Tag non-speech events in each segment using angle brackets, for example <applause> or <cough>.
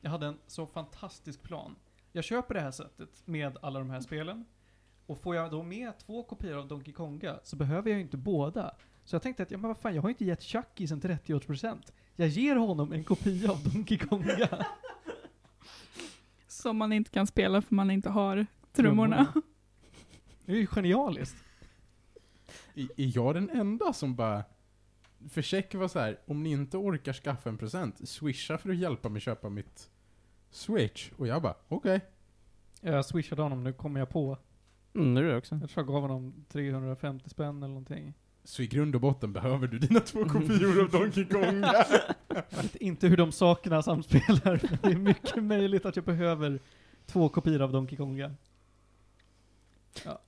jag hade en så fantastisk plan. Jag köper det här sättet med alla de här spelen. Och får jag då med två kopior av Donkey Konga så behöver jag ju inte båda. Så jag tänkte att, ja men vad fan, jag har ju inte gett Chucky en 30-årspresent. Jag ger honom en kopia av Donkey Konga. <laughs> Som man inte kan spela för man inte har trummorna. Det är ju genialiskt. Är är jag den enda som bara... För check var så här, om ni inte orkar skaffa en present, swisha för att hjälpa mig köpa mitt Switch. Och jag bara, okej. Jag swishade honom, nu kommer jag på. Mm, nu är det också. Jag tror jag gav honom 350 spänn eller någonting. Så i grund och botten behöver du dina två kopior av Donkey Konga. <laughs> Jag vet inte hur de sakerna samspelar, men det är mycket möjligt att jag behöver två kopior av Donkey Konga. Ja.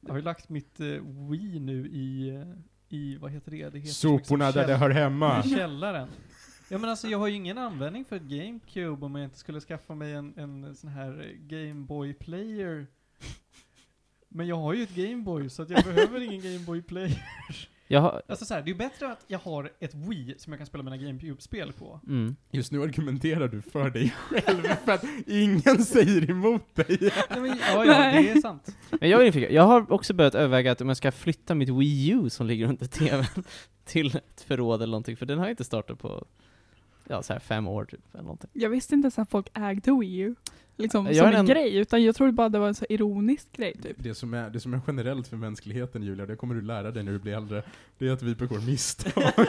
Jag har ju lagt mitt eh, Wii nu i, eh, i, vad heter det? det heter Soporna där det hör hemma. I källaren. Ja men alltså jag har ju ingen användning för ett GameCube om jag inte skulle skaffa mig en, en sån här eh, Game Boy Player. Men jag har ju ett Game Boy så att jag behöver ingen Game Boy Player. Jag har, Alltså så här, det är ju bättre att jag har ett Wii som jag kan spela mina GameCube-spel på. mm. Just nu argumenterar du för dig själv för att ingen säger emot dig. Nej, men, ja, ja, <laughs> det är sant. Men jag är. Jag har också börjat överväga att om jag ska flytta mitt Wii U som ligger under <laughs> TVn till ett förråd eller någonting, för den har jag inte startat på, ja så här fem år typ, eller någonting. Jag visste inte ens att folk ägde Wii U. Liksom Jag som en en- grej, utan jag trodde bara det var en så ironisk grej typ. Det som, är, det som är generellt för mänskligheten Julia, det kommer du lära dig när du blir äldre, det är att vi begår misstag. <laughs>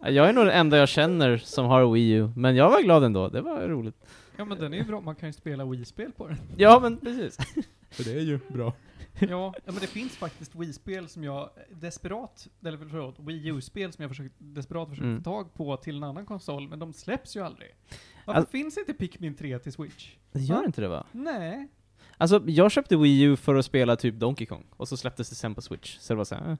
Jag är nog den enda jag känner som har Wii U, men jag var glad ändå, det var roligt. Ja men den är ju bra, man kan ju spela Wii-spel på den. Ja men precis. För det är ju bra. <laughs> Ja, ja men det finns faktiskt Wii-spel som jag desperat, eller förlåt, Wii U-spel som jag försökt, desperat försökt Mm. få tag på till en annan konsol, men de släpps ju aldrig. Varför Alltså- finns inte Pikmin 3 till Switch? Det gör Va? inte det va? Nej. Alltså, jag köpte Wii U för att spela typ Donkey Kong, och så släpptes det sen på Switch, så det var så här. eh.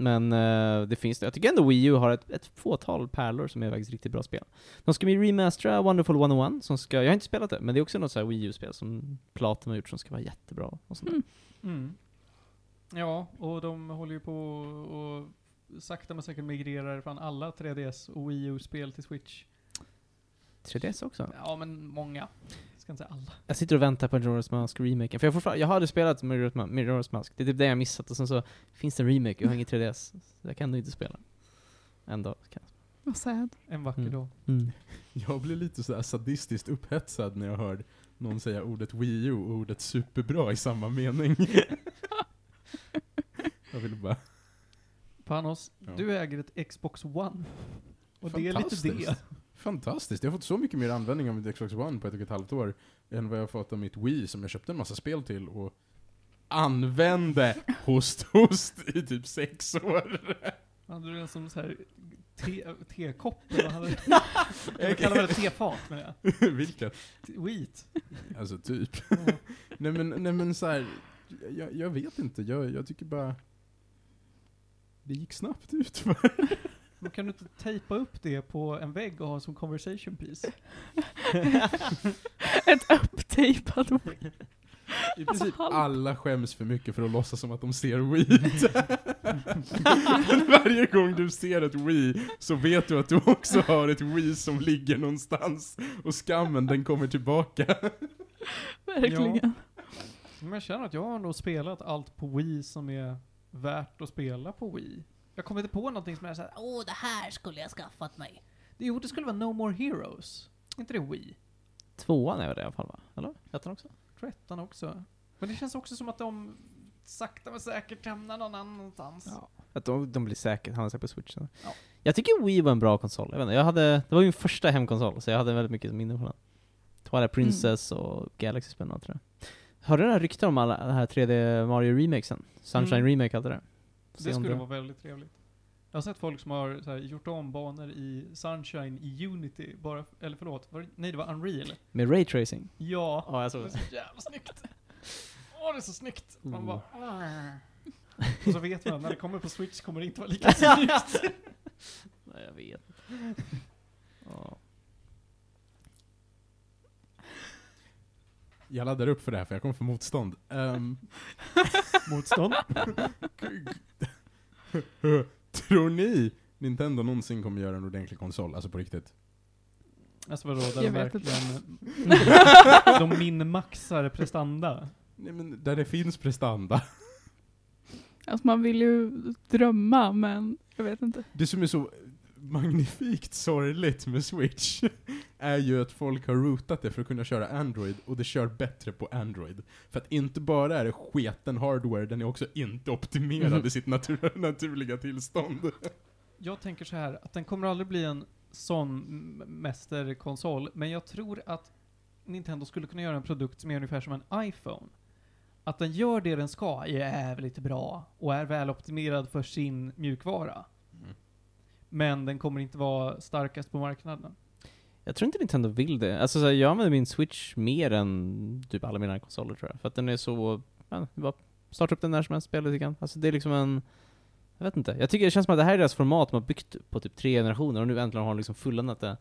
Men eh, det finns det. Jag tycker ändå Wii U har ett, ett fåtal pärlor som är faktiskt riktigt bra spel. De ska ju remastera Wonderful 101, som ska, jag har inte spelat det, men det är också något så här Wii U-spel som Platinum har gjort som ska vara jättebra och sånt där. Mm. Mm. Ja, och de håller ju på och sakta men säkert migrerar från alla 3DS och Wii U-spel till Switch. 3DS också. Ja, men många. Jag ska inte säga alla. Jag sitter och väntar på Majora's Mask-remaken, för jag, fortfarande- jag hade spelat Majora's Ma- Majora's Mask, det är typ det jag missat, och sen så finns det en remake, jag har ingen <laughs> 3DS, så jag kan inte spela. Ändå kan Vad sad. En vacker Mm. dag. <laughs> jag. Mm. Jag blir lite så här sadistiskt upphetsad när jag hör någon säga ordet Wii U och ordet superbra i samma mening. <laughs> jag vill bara... Panos, Ja. du äger ett Xbox One. Och det är lite det. Fantastiskt. Jag har fått så mycket mer användning av mitt Xbox One på ett och ett halvt år än vad jag har fått av mitt Wii som jag köpte en massa spel till och använde <laughs> host host i typ sex år. Hade du den som så här te, tekopp <laughs> eller vad hade du? <laughs> Jag kallar det tefat med det. Vilket? Wheat. Alltså typ. Nej men, nej men så här, jag, jag vet inte. Jag, jag tycker bara... Det gick snabbt ut. Men kan du inte tejpa upp det på en vägg och ha som conversation piece? <laughs> Ett upptejpat <laughs> Wii. I princip halv. alla skäms för mycket för att låtsas som att de ser weed. Men <laughs> varje gång du ser ett Wii så vet du att du också har ett Wii som ligger någonstans. Och skammen den kommer tillbaka. Verkligen. Men jag känner att jag har nog spelat allt på Wii som är värt att spela på Wii. Jag kommer inte på någonting som är såhär, åh det här skulle jag skaffat mig. Det, jo, det skulle vara No More Heroes. inte det Wii? Tvåan är väl det i alla fall va? Eller? Ettan också? Jag tror ettan också. Men det känns också som att de sakta men säkert hamnar någon annanstans. Ja. Att de, de blir säkert, hamnar säkert på Switch. sen. Ja. Jag tycker Wii var en bra konsol. Jag, vet inte, jag hade, det var min första hemkonsol, så jag hade väldigt mycket minne från den. Twilight Princess och Galaxy-spel tror jag. Hörde du några rykten om alla den här 3D Mario-remakesen? Sunshine Mm. Remake, allt det där? Det skulle vara väldigt trevligt. Jag har sett folk som har här, gjort om banor i Sunshine i Unity, bara, eller förlåt, var det, nej det var Unreal. Med Ray Tracing? Ja. Ja, jag Det såg är det. så jävla snyggt. Åh, det är så snyggt. Man Oh. bara... "Arr." Och så vet man, när det kommer på Switch kommer det inte vara lika <laughs> snyggt. Nej, jag vet <laughs> ja. Jag laddar upp för det här för jag kommer få motstånd. Ehm, <laughs> Motstånd. <laughs> tror ni Nintendo någonsin kommer göra en ordentlig konsol? Alltså på riktigt? Alltså vadå, där de Jag vet verkligen... <laughs> de minmaxar prestanda. Nej men där det finns prestanda. Alltså man vill ju drömma, men jag vet inte. Det som är så magnifikt sorgligt med Switch <laughs> är ju att folk har rootat det för att kunna köra Android och det kör bättre på Android. För att inte bara är det sketen hardware, den är också inte optimerad i sitt natur <laughs> naturliga tillstånd. Jag tänker så här, att den kommer aldrig bli en sån mästerkonsol, men jag tror att Nintendo skulle kunna göra en produkt som är ungefär som en iPhone. Att den gör det den ska, är jävligt bra och är väl optimerad för sin mjukvara. Men den kommer inte vara starkast på marknaden. Jag tror inte Nintendo vill det. Alltså så här, jag använder min Switch mer än typ alla mina konsoler tror jag. För att den är så, ja, det är bara starta upp den när som helst, spela lite grann. Alltså det är liksom en, jag vet inte. Jag tycker det känns som att det här är deras format de har byggt på typ tre generationer och nu äntligen har de liksom fulländat det.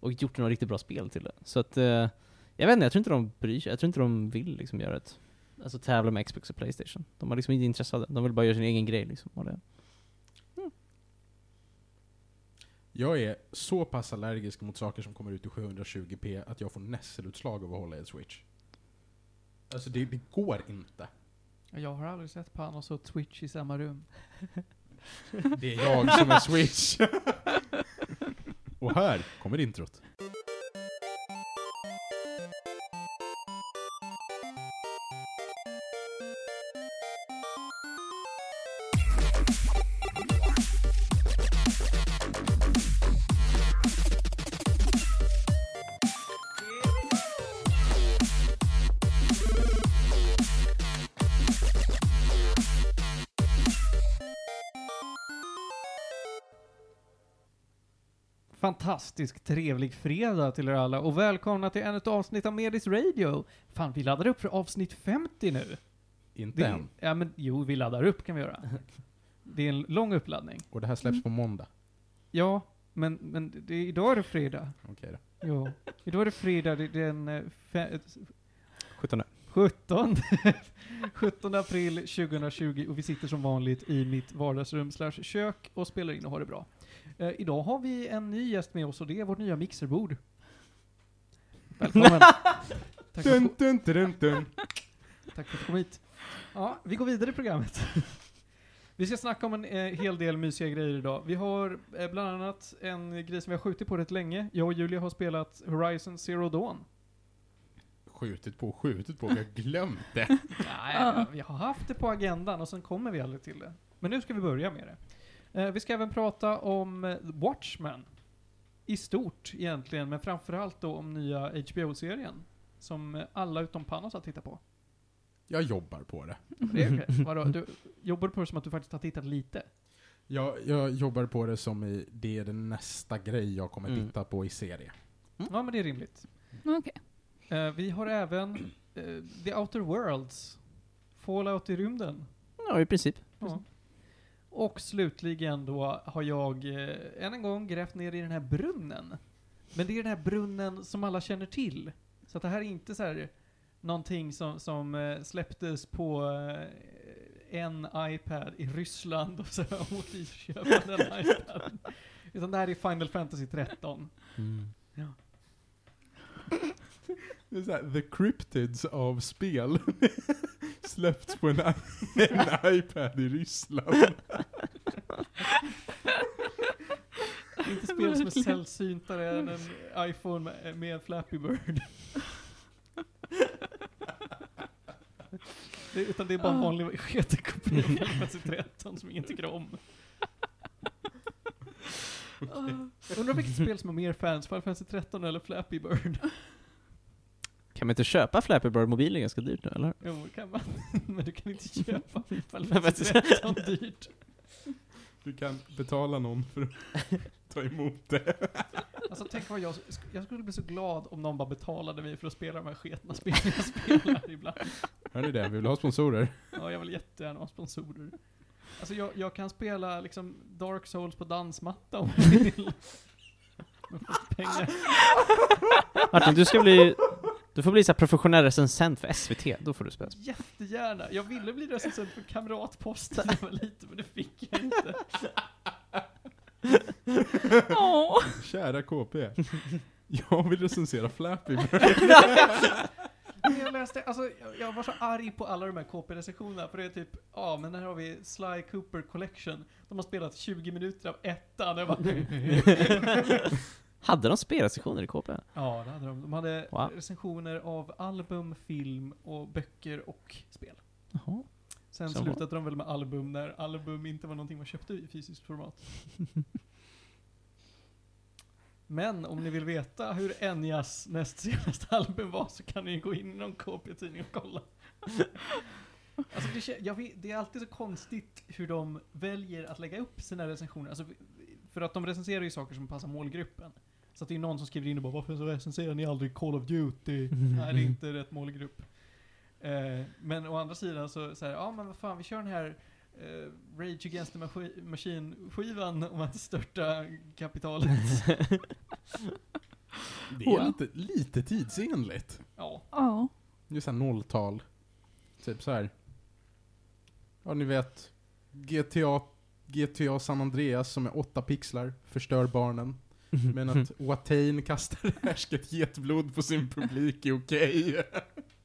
Och gjort några riktigt bra spel till det. Så att, eh, jag vet inte, jag tror inte de bryr sig. Jag tror inte de vill liksom göra ett, alltså tävla med Xbox och Playstation. De har liksom inte intresse av det. De vill bara göra sin egen grej liksom. Och det. Jag är så pass allergisk mot saker som kommer ut i 720p att jag får nässelutslag av att hålla i ett Switch. Alltså det, det går inte. Jag har aldrig sett Panos och Twitch i samma rum. Det är jag som är Switch. <laughs> och här kommer introt. Fantastisk trevlig fredag till er alla och välkomna till ännu ett avsnitt av Medis Radio. Fan, vi laddar upp för avsnitt 50 nu. Inte Det, än. ja men jo, vi laddar upp kan vi göra. <laughs> Det är en lång uppladdning. Och det här släpps på måndag. Ja, men, men det, då är det fredag. Okej då. Jo. Idag är det fredag, det är den eh, fe, 17 17, 17 april 2020 och vi sitter som vanligt i mitt vardagsrum slash kök och spelar in och har det bra. Eh, idag har vi en ny gäst med oss och det är vårt nya mixerbord. <laughs> Välkommen! Tack för, Dun, att, dun, dun, dun. tack för att du kom hit. Ja, vi går vidare i programmet. Vi ska snacka om en eh, hel del mysiga grejer idag. Vi har eh, bland annat en grej som vi har skjutit på rätt länge. Jag och Julia har spelat Horizon Zero Dawn. Skjutit på, skjutit på, vi har glömt det. Nej, Ja. vi har haft det på agendan och sen kommer vi aldrig till det. Men nu ska vi börja med det. Eh, vi ska även prata om eh, Watchmen. I stort egentligen, men framförallt då om nya HBO-serien. Som eh, alla utom Panos har tittat på. Jag jobbar på det. Det är okej. Vadå, du jobbar på det som att du faktiskt har tittat lite? Jag, jag jobbar på det som i, det är den nästa grej jag kommer Mm. titta på i serie. Ja, men det är rimligt. Okej. Eh, vi har även eh, The Outer Worlds. Fallout i rymden. Ja, i princip. Ja. Och slutligen då har jag eh, än en gång grävt ner i den här brunnen. Men det är den här brunnen som alla känner till. Så att det här är inte så här någonting som, som eh, släpptes på eh, en iPad i Ryssland och så har jag <laughs> och köpt den iPaden. Utan det här är Final Fantasy 13. Mm. Det är så här, the cryptids av spel. <laughs> Släppts på en, en <laughs> iPad i Ryssland. Inte spel som är sällsyntare än en iPhone med, med Flappy Bird. Det, utan det är bara en vanlig sketig kopia av Fantasy 13 som ingen tycker om. Undrar vilket spel som har mer fans, Final Fantasy 13 eller Flappy Bird? Kan man inte köpa Flappy Bird mobilen ganska dyrt nu, eller? Jo, det kan man. <laughs> Men du kan inte <laughs> köpa Fantasy 13 dyrt. Du kan betala någon för att <laughs> ta emot det. Alltså tänk vad jag, jag skulle bli så glad om någon bara betalade mig för att spela de här sketna spelen jag spelar ibland. Hör ni det? Vi vill ha sponsorer. Ja, jag vill jättegärna ha sponsorer. Alltså jag, jag kan spela liksom Dark Souls på dansmatta om jag vill. Men får pengar. Martin, du ska bli... Du får bli så här professionell recensent för SVT, då får du spela. Jättegärna. Jag ville bli recensent för Kamratposten när jag var liten, men det fick jag inte. <laughs> Åh. Kära KP. Jag vill recensera Flappy Bird. <laughs> Jag läste, alltså jag, var så arg på alla de här KP-recensionerna, för det är typ, ja men här har vi Sly Cooper Collection. De har spelat 20 minuter av ettan. Jag bara, <laughs> Hade de spelrecensioner i KP? ja, det hade de. De hade Wow. recensioner av album, film och böcker och spel. Jaha. Sen Så slutade de väl med album när album inte var någonting man köpte i fysiskt format. <laughs> Men om ni vill veta hur Enyas näst senaste <laughs> album var så kan ni gå in i någon KP-tidning och kolla. <laughs> Alltså det, vet, det är alltid så konstigt hur de väljer att lägga upp sina recensioner. Alltså, för att de recenserar ju saker som passar målgruppen. Så att det är någon som skriver in och bara Varför så recenserar ni aldrig Call of Duty? Nej, det är inte rätt målgrupp. Eh, men å andra sidan så, här, ja men vad fan, vi kör den här eh, Rage Against the Machi- Machine-skivan om att störta kapitalet. Det är lite, lite tidsenligt. ja. Ja. Det är såhär nolltal. Typ så här. Ja, ni vet. GTA, GTA San Andreas som är åtta pixlar, förstör barnen. Men att Watain kastar <laughs> härsket getblod på sin publik är okej.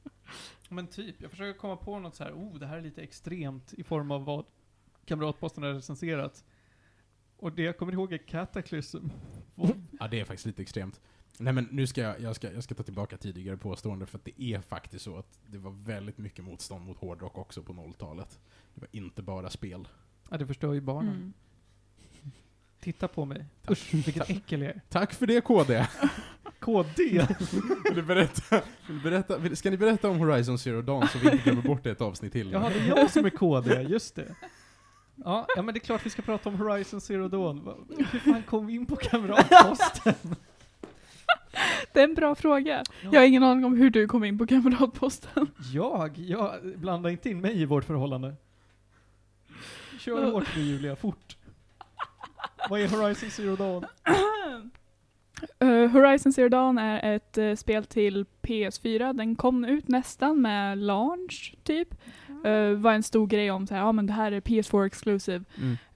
<laughs> Men typ, jag försöker komma på något så här, oh det här är lite extremt i form av vad Kamratposten har recenserat. Och det jag kommer ihåg är Cataclysm. <laughs> Ja, det är faktiskt lite extremt. Nej men nu ska jag, jag ska, jag ska ta tillbaka tidigare påstående för att det är faktiskt så att det var väldigt mycket motstånd mot hårdrock också på 0-talet. Det var inte bara spel. Ja, det förstör ju barnen. Mm. Titta på mig. Tack. Usch, vilket äckel jag är. Tack för det KD! KD! <laughs> Vill du berätta, vill du berätta, vill, ska ni berätta om Horizon Zero Dawn så vi inte glömmer bort det ett avsnitt till? Jaha, det är jag som är KD, just det. Ja, ja, men det är klart vi ska prata om Horizon Zero Dawn. Hur fan kom vi in på Kamratposten? <laughs> Det är en bra fråga. Ja. Jag har ingen aning om hur du kom in på Kamratposten. Jag? Jag blandar inte in mig i vårt förhållande. Kör hårt nu Julia, fort. Vad är Horizon Zero Dawn? <clears throat> Eh, Horizon Zero Dawn är ett eh, spel till PS4. Den kom ut nästan med launch, typ. Uh, var en stor grej om så här, ja men det här är PS4 exclusive.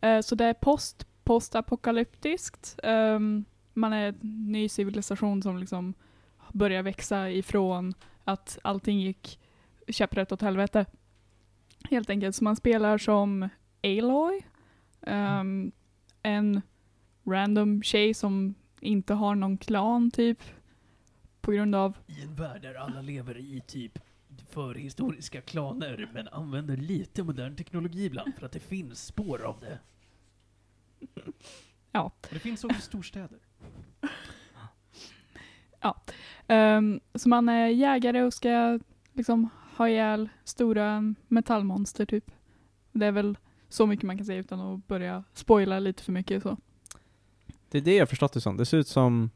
Mm. Så det är post, postapokalyptiskt. Um, man är en ny civilisation som liksom börjar växa ifrån att allting gick käpprätt åt helvete. Helt enkelt. Så man spelar som Aloy. Um, en random tjej som inte har någon klan typ. På grund av I en värld där alla lever i typ förhistoriska klaner men använder lite modern teknologi ibland för att det finns spår av det. Ja. Och det finns också storstäder. <laughs> Ehm, så man är jägare och ska liksom ha ihjäl stora metallmonster typ. Det är väl så mycket man kan säga utan att börja spoila lite för mycket så. Det är det jag har förstått det som. Det ser ut som,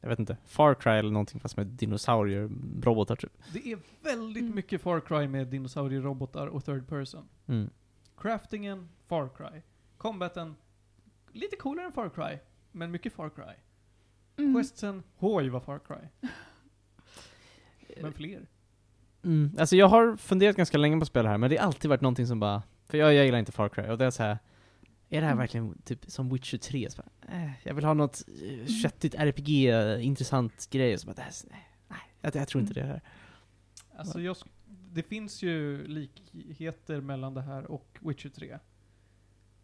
jag vet inte, Far Cry eller någonting fast med dinosaurier, robotar typ. Det är väldigt Mm. mycket Far Cry med dinosaurierobotar och third person. Mm. Craftingen, Far Cry. Combaten, lite coolare än Far Cry, men mycket Far Cry. Mm. Questsen, hoj vad Far Cry. <laughs> Men fler. Mm. Alltså jag har funderat ganska länge på att spela här, men det har alltid varit någonting som bara, för jag, jag gillar inte Far Cry, och det är så här. Är det här Mm. verkligen typ som Witcher 3? Så bara, eh, jag vill ha något eh, köttigt RPG, eh, intressant grej, och så bara, det här, nej, jag, jag tror inte det här. Alltså jag, det finns ju likheter mellan det här och Witcher 3.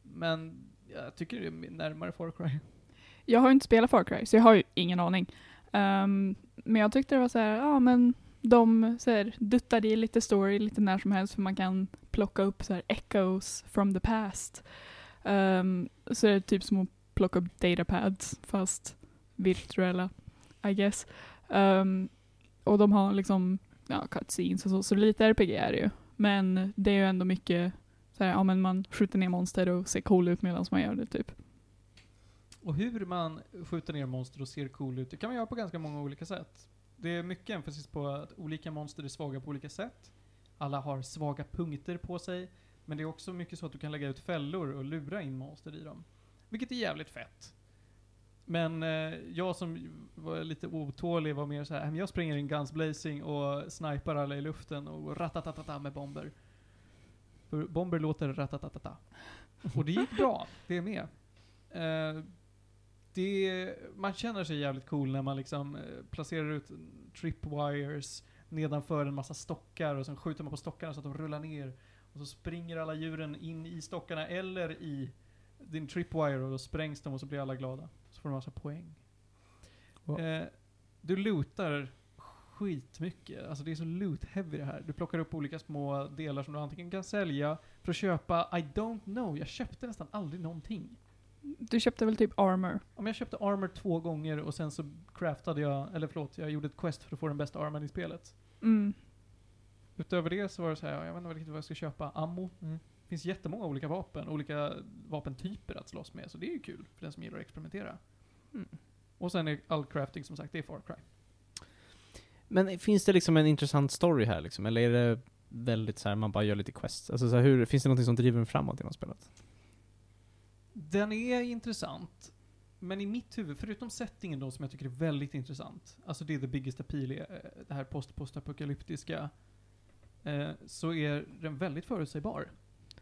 Men jag tycker det är närmare Far Cry. Jag har ju inte spelat Far Cry så jag har ju ingen aning. Ehm, men jag tyckte det var så här, ja men de så här, duttar i lite story lite när som helst för man kan plocka upp så här echoes from the past. Um, så det är typ som att plocka upp datapads fast virtuella, I guess. Um, och de har liksom ja, cutscenes och så, så lite RPG är det ju. Men det är ju ändå mycket så här, ja men man skjuter ner monster och ser cool ut medan man gör det typ. Och hur man skjuter ner monster och ser cool ut, det kan man göra på ganska många olika sätt. Det är mycket emphasis på att olika monster är svaga på olika sätt. Alla har svaga punkter på sig. Men det är också mycket så att du kan lägga ut fällor och lura in monster i dem. Vilket är jävligt fett. Men eh, jag som var lite otålig var mer så här, äh, jag springer in guns blazing och snipar alla i luften och ratatatata med bomber. För bomber låter ratatatata. Och det gick bra, det är med. Eh, det, man känner sig jävligt cool när man liksom eh, placerar ut tripwires nedanför en massa stockar och sen skjuter man på stockarna så att de rullar ner. Och så springer alla djuren in i stockarna eller i din tripwire och då sprängs de och så blir alla glada. Så får du massa poäng. Ja. Eh, du lootar skitmycket. Alltså det är så loot-heavy det här. Du plockar upp olika små delar som du antingen kan sälja för att köpa, I don't know, jag köpte nästan aldrig någonting. Du köpte väl typ armor? Om jag köpte armor två gånger och sen så craftade jag, eller förlåt, jag gjorde ett quest för att få den bästa armorn i spelet. Mm. Utöver det så var det så här, jag vet inte riktigt vad jag ska köpa. Ammo. Mm. Det finns jättemånga olika vapen, olika vapentyper att slåss med, så det är ju kul för den som gillar att experimentera. Mm. Och sen är all crafting som sagt, det är Far Cry. Men finns det liksom en intressant story här liksom? Eller är det väldigt så här, man bara gör lite quests? Alltså så här, hur, finns det något som driver en framåt i något spelet? Den är intressant, men i mitt huvud, förutom settingen då som jag tycker är väldigt intressant, alltså det är the biggest appeal, eh, det här post postapokalyptiska, eh, så är den väldigt förutsägbar.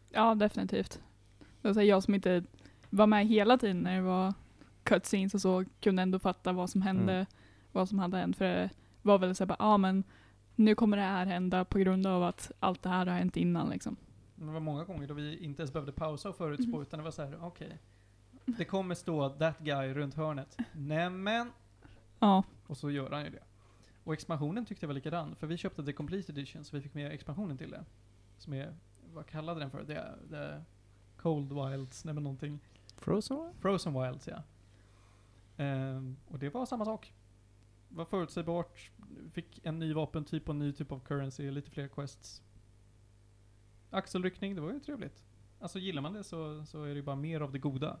Ja, definitivt. Jag som inte var med hela tiden när det var cutscenes och så, kunde ändå fatta vad som hände, Mm. vad som hade hänt. För det var väl såhär, ja ah, men nu kommer det här hända på grund av att allt det här har hänt innan liksom. Det var många gånger då vi inte ens behövde pausa och förutspå, Mhm. utan det var så här: okej. Det kommer stå 'that guy' runt hörnet. Nämen! Ja, Och så gör han ju det. Och expansionen tyckte jag var likadan, för vi köpte the complete edition, så vi fick med expansionen till det. Som är, vad kallade den för? The, the Cold Wilds, nej men någonting. Frozen Wild? Frozen Wilds, ja. Ehm, och det var samma sak. Var förutsägbart, fick en ny vapentyp och en ny typ av currency, lite fler quests. Axelryckning, det var ju trevligt. Alltså gillar man det så, så är det ju bara mer av det goda.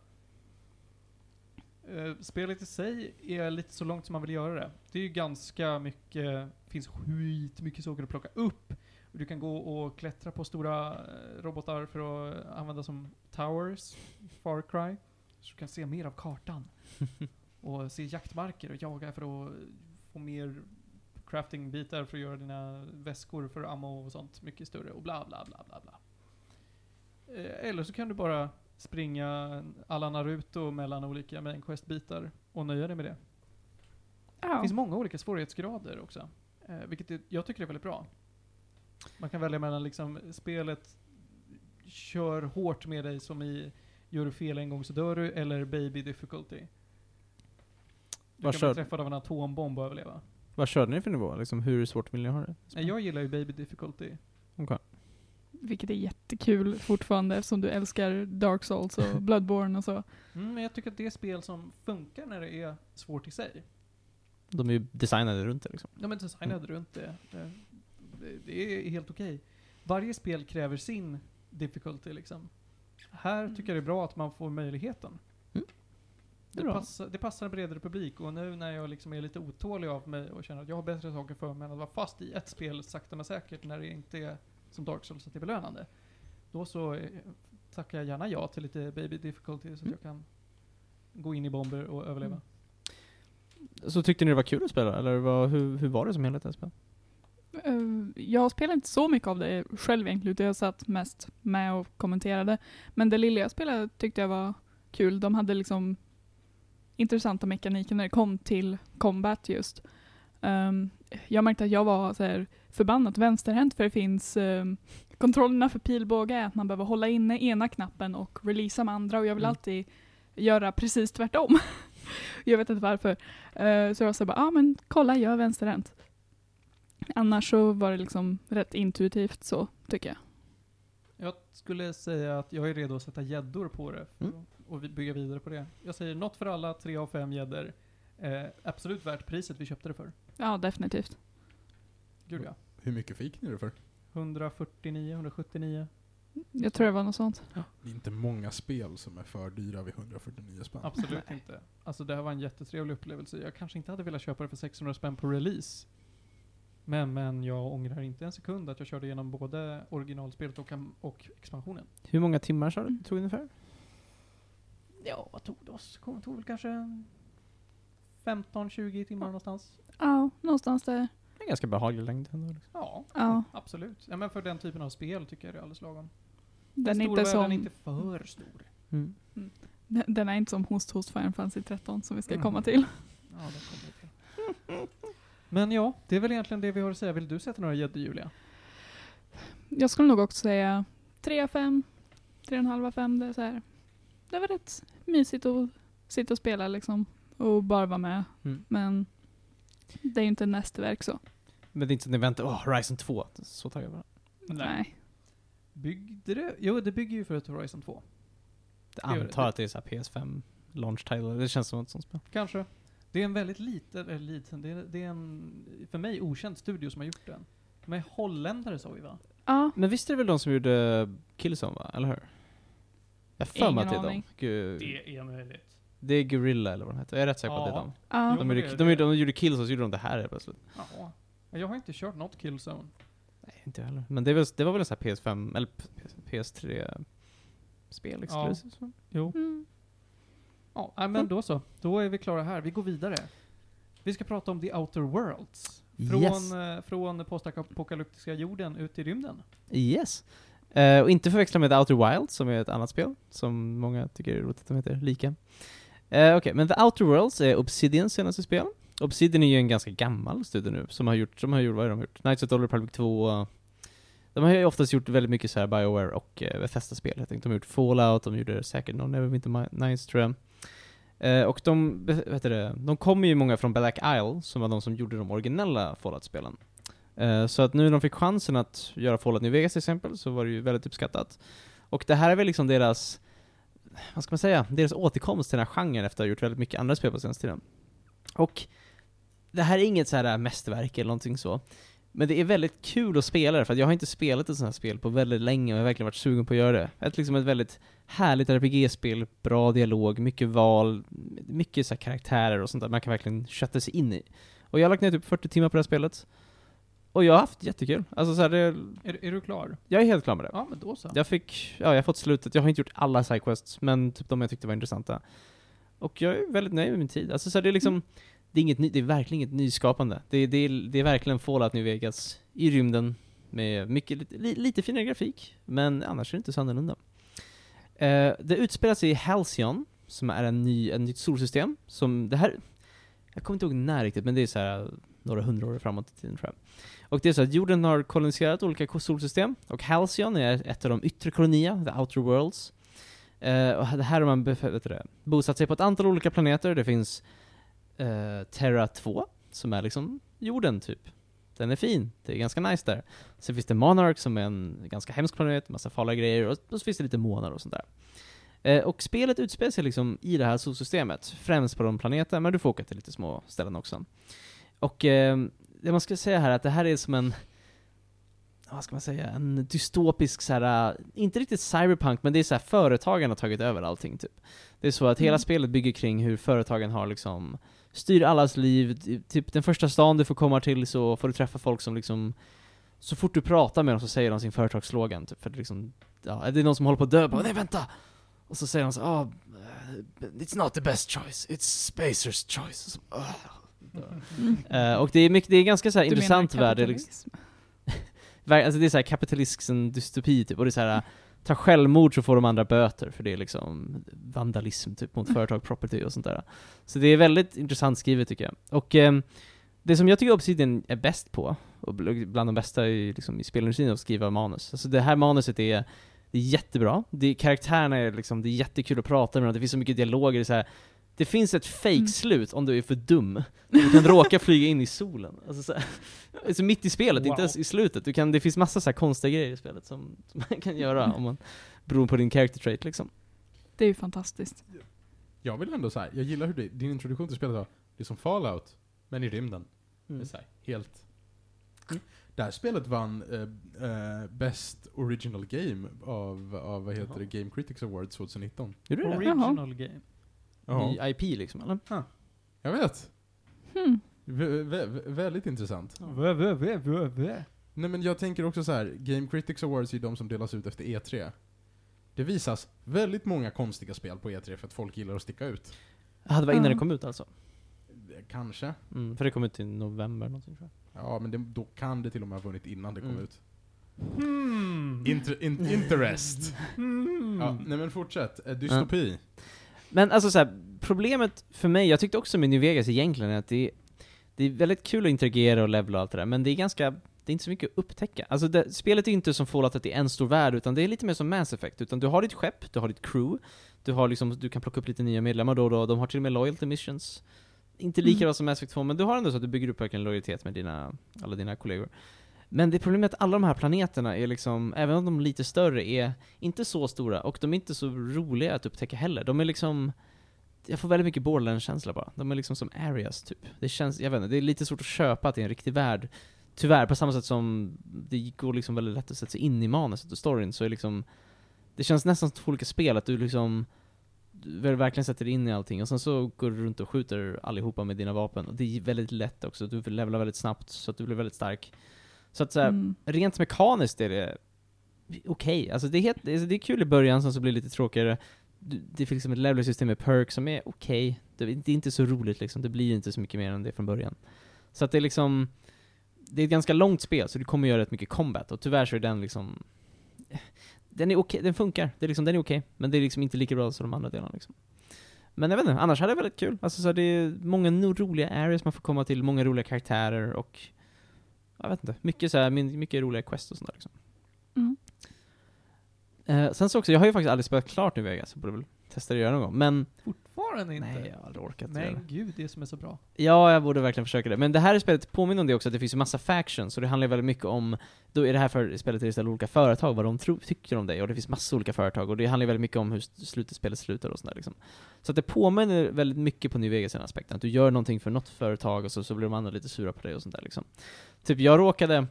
Eh, spelet i sig är lite så långt som man vill göra det. Det är ju ganska mycket, finns skitmycket saker att plocka upp. Du kan gå och klättra på stora eh, robotar för att använda som towers, Far Cry. Så du kan se mer av kartan. <laughs> och se jaktmarker och jaga för att få mer crafting-bitar för att göra dina väskor för ammo och sånt mycket större och bla bla bla bla bla. Eh, Eller så kan du bara springa alla Naruto mellan olika main quest-bitar och nöja dig med det. Det ja. finns många olika svårighetsgrader också. Eh, vilket är, jag tycker är väldigt bra. Man kan välja mellan liksom spelet kör hårt med dig som i gör du fel en gång så dör du, eller baby difficulty. Du Vad kan bli träffad av en atombomb och överleva. Vad körde ni för nivå? Liksom, hur svårt vill ni ha det? Nej, jag gillar ju baby difficulty. Okej. Vilket är jättekul fortfarande eftersom du älskar Dark Souls och <laughs> Bloodborne och så. Mm, men jag tycker att det är spel som funkar när det är svårt i sig. De är ju designade runt det liksom. De är designade runt det. Det, är helt okej. Varje spel kräver sin difficulty liksom. Här tycker jag det är bra att man får möjligheten. Mm. Det Det, passar, det passar en bredare publik och nu när jag liksom är lite otålig av mig och känner att jag har bättre saker för mig än att vara fast i ett spel sakta men säkert när det inte är som Dark Souls att det är belönande. Då så eh, tackar jag gärna ja till lite baby difficulty så att jag kan gå in i bomber och överleva. Mm. Så tyckte ni det var kul att spela? Eller vad, hur, hur var det som helhet det spelet? Eh, Jag spelar inte så mycket av det själv egentligen, utan jag satt mest med och kommenterade. Men det lilla jag spelade tyckte jag var kul. De hade liksom intressanta mekaniker när det kom till combat just. Ehm, jag märkte att jag var så här förbannat vänsterhänt för det finns um, kontrollerna för pilbåge är att man behöver hålla inne ena knappen och releasa med andra och jag vill Mm. alltid göra precis tvärtom. <laughs> jag vet inte varför. Eh, så jag här bara, ja ah, men kolla jag är vänsterhänt. Annars så var det liksom rätt intuitivt så, tycker jag. Jag skulle säga att jag är redo att sätta gäddor på det för Mm. Och vi bygga vidare på det. Jag säger något för alla, tre av fem gäddor. Eh, absolut värt priset vi köpte det för. Ja, definitivt. Gud ja. Hur mycket fick ni det för? 149, 179. Jag tror det var något sånt. Det är inte många spel som är för dyra vid 149 spänn. Absolut inte. Alltså det här var en jättetrevlig upplevelse. Jag kanske inte hade velat köpa det för 600 spänn på release. Men, men jag ångrar inte en sekund att jag körde igenom både originalspelet och, och expansionen. Hur många timmar sa du? Tog ungefär? Ja, vad tog det oss? Kom, tog väl kanske 15-20 timmar någonstans. Ja, någonstans där. Det är ganska behaglig längd ändå. Liksom. Ja, Ja. absolut. Ja, men för den typen av spel tycker jag det är alldeles lagom. Den är stor inte som... inte för stor. Mm. Den- Den är inte som Host Host Final Fantasy 13 som vi ska Mm. komma till. Ja, det kommer till. Men ja, det är väl egentligen det vi har att säga. Vill du sätta några gäddor Julia? Jag skulle nog också säga 3 5, 3,5 5. Det är så här. Det var rätt mysigt att sitta och spela liksom. Och bara vara med. Mm. Men det är ju inte ett mästerverk så. Men det är inte så att ni väntar, åh, Horizon 2. Så taggad var jag. Nej. Byggde det? Jo, det bygger ju för ett Horizon 2. Jag gör det. antar att det är så här PS5 launch title, det känns som ett sånt spel. Kanske. Det är en väldigt liten, eller liten, det är, det är en för mig okänd studio som har gjort den. De är holländare sa vi va? Ja, Men visst är det väl de som gjorde Killzone va? Eller hur? Jag har för mig att det är Ingen de. aning. Gu- Det är möjligt. Det är Gorilla eller vad de heter. Jag är rätt säker på att det är Ja. de. ja. Jo, De gjorde, de, gjorde, de gjorde Killzone, så gjorde de det här helt plötsligt. Ja. Jag har inte kört något Killzone. Nej, inte jag heller. Men det, är väl, det var väl en sån här PS5, eller PS3-spel Ja. exclusive? Jo. Mm. Ja, nej, men då så. Då är vi klara här. Vi går vidare. Vi ska prata om The Outer Worlds. Från, Yes. eh, från postapokalyptiska jorden ut i rymden. Yes. Uh, och inte förväxla med The Outer Wilds, som är ett annat spel, som många tycker är roligt att de heter lika. Uh, Okej, men The Outer Worlds är Obsidians senaste spel. Obsidian är ju en ganska gammal studio nu, som har gjort, som har gjort, vad har de gjort? Knights of the Old Republic 2, de har ju oftast gjort väldigt mycket så här Bioware och uh, Bethesda-spel. Jag tänkte de har gjort Fallout, de gjorde säkert någon Neverwinter Mi- Nights tror jag. Eh, och de, vad heter det, de kommer ju många från Black Isle, som var de som gjorde de originella Fallout-spelen. Eh, så att nu när de fick chansen att göra Fallout New Vegas till exempel, så var det ju väldigt uppskattat. Och det här är väl liksom deras, vad ska man säga, deras återkomst till den här genren efter att ha gjort väldigt mycket andra spel på senaste tiden. Och det här är inget så här äh, mästerverk eller någonting så. Men det är väldigt kul att spela det, för att jag har inte spelat ett sånt här spel på väldigt länge och jag har verkligen varit sugen på att göra det. Ett, liksom ett väldigt härligt RPG-spel, bra dialog, mycket val, mycket så här karaktärer och sånt där man kan verkligen kötta sig in i. Och jag har lagt ner typ 40 timmar på det här spelet. Och jag har haft jättekul. Alltså så här, det, Är, är du klar? jag är helt klar med det. Ja, men då så. Jag fick, ja jag har fått slutet, jag har inte gjort alla sidequests, men typ de jag tyckte var intressanta. Och jag är väldigt nöjd med min tid. Alltså så här, det är liksom, det är inget ny, det är verkligen inget nyskapande. Det, är- det, är, det är verkligen Fallout New Vegas i rymden med mycket, lite, li, lite finare grafik, men annars är det inte så annorlunda. Eh, det utspelar sig i Halcyon, som är en ny, ett nytt solsystem, som det här, jag kommer inte ihåg när riktigt, men det är så här några hundra år framåt i tiden tror jag. Och det är så att jorden har koloniserat olika solsystem, och Halcyon är ett av de yttre kolonierna, the outer worlds. Uh, och här har man det, bosatt sig på ett antal olika planeter, det finns uh, Terra 2, som är liksom jorden typ. Den är fin, det är ganska nice där. Sen finns det Monarch som är en ganska hemsk planet, massa farliga grejer, och så finns det lite månar och sånt där. Eh, och spelet utspelar sig liksom i det här solsystemet, främst på de planeterna, men du får åka till lite små ställen också. Och eh, det man ska säga här är att det här är som en, vad ska man säga, en dystopisk så här, äh, inte riktigt cyberpunk, men det är så här företagen har tagit över allting typ. Det är så att hela Mm. spelet bygger kring hur företagen har liksom styr allas liv, typ den första stan du får komma till så får du träffa folk som liksom så fort du pratar med dem så säger de sin företagsslogan typ, för det liksom, ja, det är någon som håller på att dö, bara, nej vänta! Och så säger de så ah, oh, it's not the best choice, it's Spacers choice. Så, "Ah." Mm. Eh, och det är, mycket, det är ganska så intressant värld, liksom, kapitalism? Alltså det är såhär kapitalistisk en dystopi typ, och det är såhär Ta självmord så får de andra böter för det är liksom vandalism typ mot företag, property och sånt där. Så det är väldigt intressant skrivet tycker jag. Och ehm, det som jag tycker Obsidian är bäst på, och bl- bland de bästa i, liksom, i spelindustrin, är att skriva manus. Alltså det här manuset är, det är jättebra, det, karaktärerna är liksom, det är jättekul att prata med dem, det finns så mycket dialoger, det, är så här, det finns ett fake-slut om du är för dum. Du kan råka flyga in i solen. Alltså, så här, alltså mitt i spelet, inte Wow. ens i slutet. Du kan, det finns massa så här konstiga grejer i spelet som, som man kan göra om man, beroende på din character trait liksom. Det är ju fantastiskt. Jag vill ändå säga, jag gillar hur det, din introduktion till spelet var, det är som Fallout, men i rymden. Mm. Det är så här, helt... Det här spelet vann eh, eh, Best Original Game av, av vad heter Jaha. det, Game Critics Awards 2019. Gjorde det? Original game. Ja, Ny IP liksom, eller? jag vet. Hmm. Vä- vä- vä- väldigt intressant. Vä, vä, vä, vä, vä. Nej men jag tänker också så här, Game Critics Awards är ju de som delas ut efter E3. Det visas väldigt många konstiga spel på E3 för att folk gillar att sticka ut. Ja, det var innan Ja. det kom ut alltså? Eh, Kanske. Mm, för det kom ut i november någonting tror jag. Ja, men det, då kan det till och med ha vunnit innan det kom Mm. ut. Hmm. Inter, in, <laughs> interest. Hmm. Ja, nej men fortsätt. Eh, dystopi. Men alltså så här, problemet för mig, jag tyckte också med New Vegas egentligen är att det, det är väldigt kul att interagera och levla och allt det där, men det är ganska, det är inte så mycket att upptäcka. Alltså det, spelet är inte som Fallout att det är en stor värld, utan det är lite mer som Mass Effect, utan du har ditt skepp, du har ditt crew, du har liksom, du kan plocka upp lite nya medlemmar då och då, de har till och med loyalty missions. Inte lika Mm. bra som Mass Effect 2, men du har ändå så att du bygger upp verkligen lojalitet med dina, alla dina kollegor. Men det problemet är att alla de här planeterna är liksom, även om de är lite större, är inte så stora, och de är inte så roliga att upptäcka heller. De är liksom, jag får väldigt mycket Borderlands-känsla bara. De är liksom som areas, typ. Det känns, jag vet inte, det är lite svårt att köpa att det är en riktig värld. Tyvärr, på samma sätt som det går liksom väldigt lätt att sätta sig in i manuset och storyn, så är liksom, det känns nästan som två olika spel, att du liksom du verkligen sätter dig in i allting, och sen så går du runt och skjuter allihopa med dina vapen, och det är väldigt lätt också, du levlar väldigt snabbt, så att du blir väldigt stark. Så att så här, Mm. rent mekaniskt är det okej. Alltså det är, helt, det är kul i början, sen så blir det lite tråkigare. Det finns liksom ett level-system med perks som är okej. Det, det är inte så roligt liksom, det blir inte så mycket mer än det från början. Så att det är liksom, det är ett ganska långt spel, så du kommer göra rätt mycket combat, och tyvärr så är den liksom den är okej, den funkar, det är liksom, den är okej, men det är liksom inte lika bra som de andra delarna liksom. Men jag vet inte, annars hade det väldigt kul. Alltså så här, det är många roliga areas man får komma till, många roliga karaktärer och jag vet inte, mycket så här, mycket roliga quest och sånt där liksom. Mm. Eh, sen så också, jag har ju faktiskt aldrig spelat klart nu Vegas, jag borde väl testa det göra någon gång, men Fortfarande inte? nej, jag har aldrig orkat göra. Men gud, det som är så bra. Ja, jag borde verkligen försöka det. Men det här spelet påminner om det också, att det finns ju massa factions, och det handlar väldigt mycket om, då är det här för spelet till istället olika företag, vad de tror, tycker om dig, och det finns massa olika företag, och det handlar väldigt mycket om hur slutet spelet slutar och sådär liksom. Så att det påminner väldigt mycket på New Vegas i den aspekten, att du gör någonting för något företag, och så, så blir de andra lite sura på dig och sånt där liksom. Typ, jag råkade,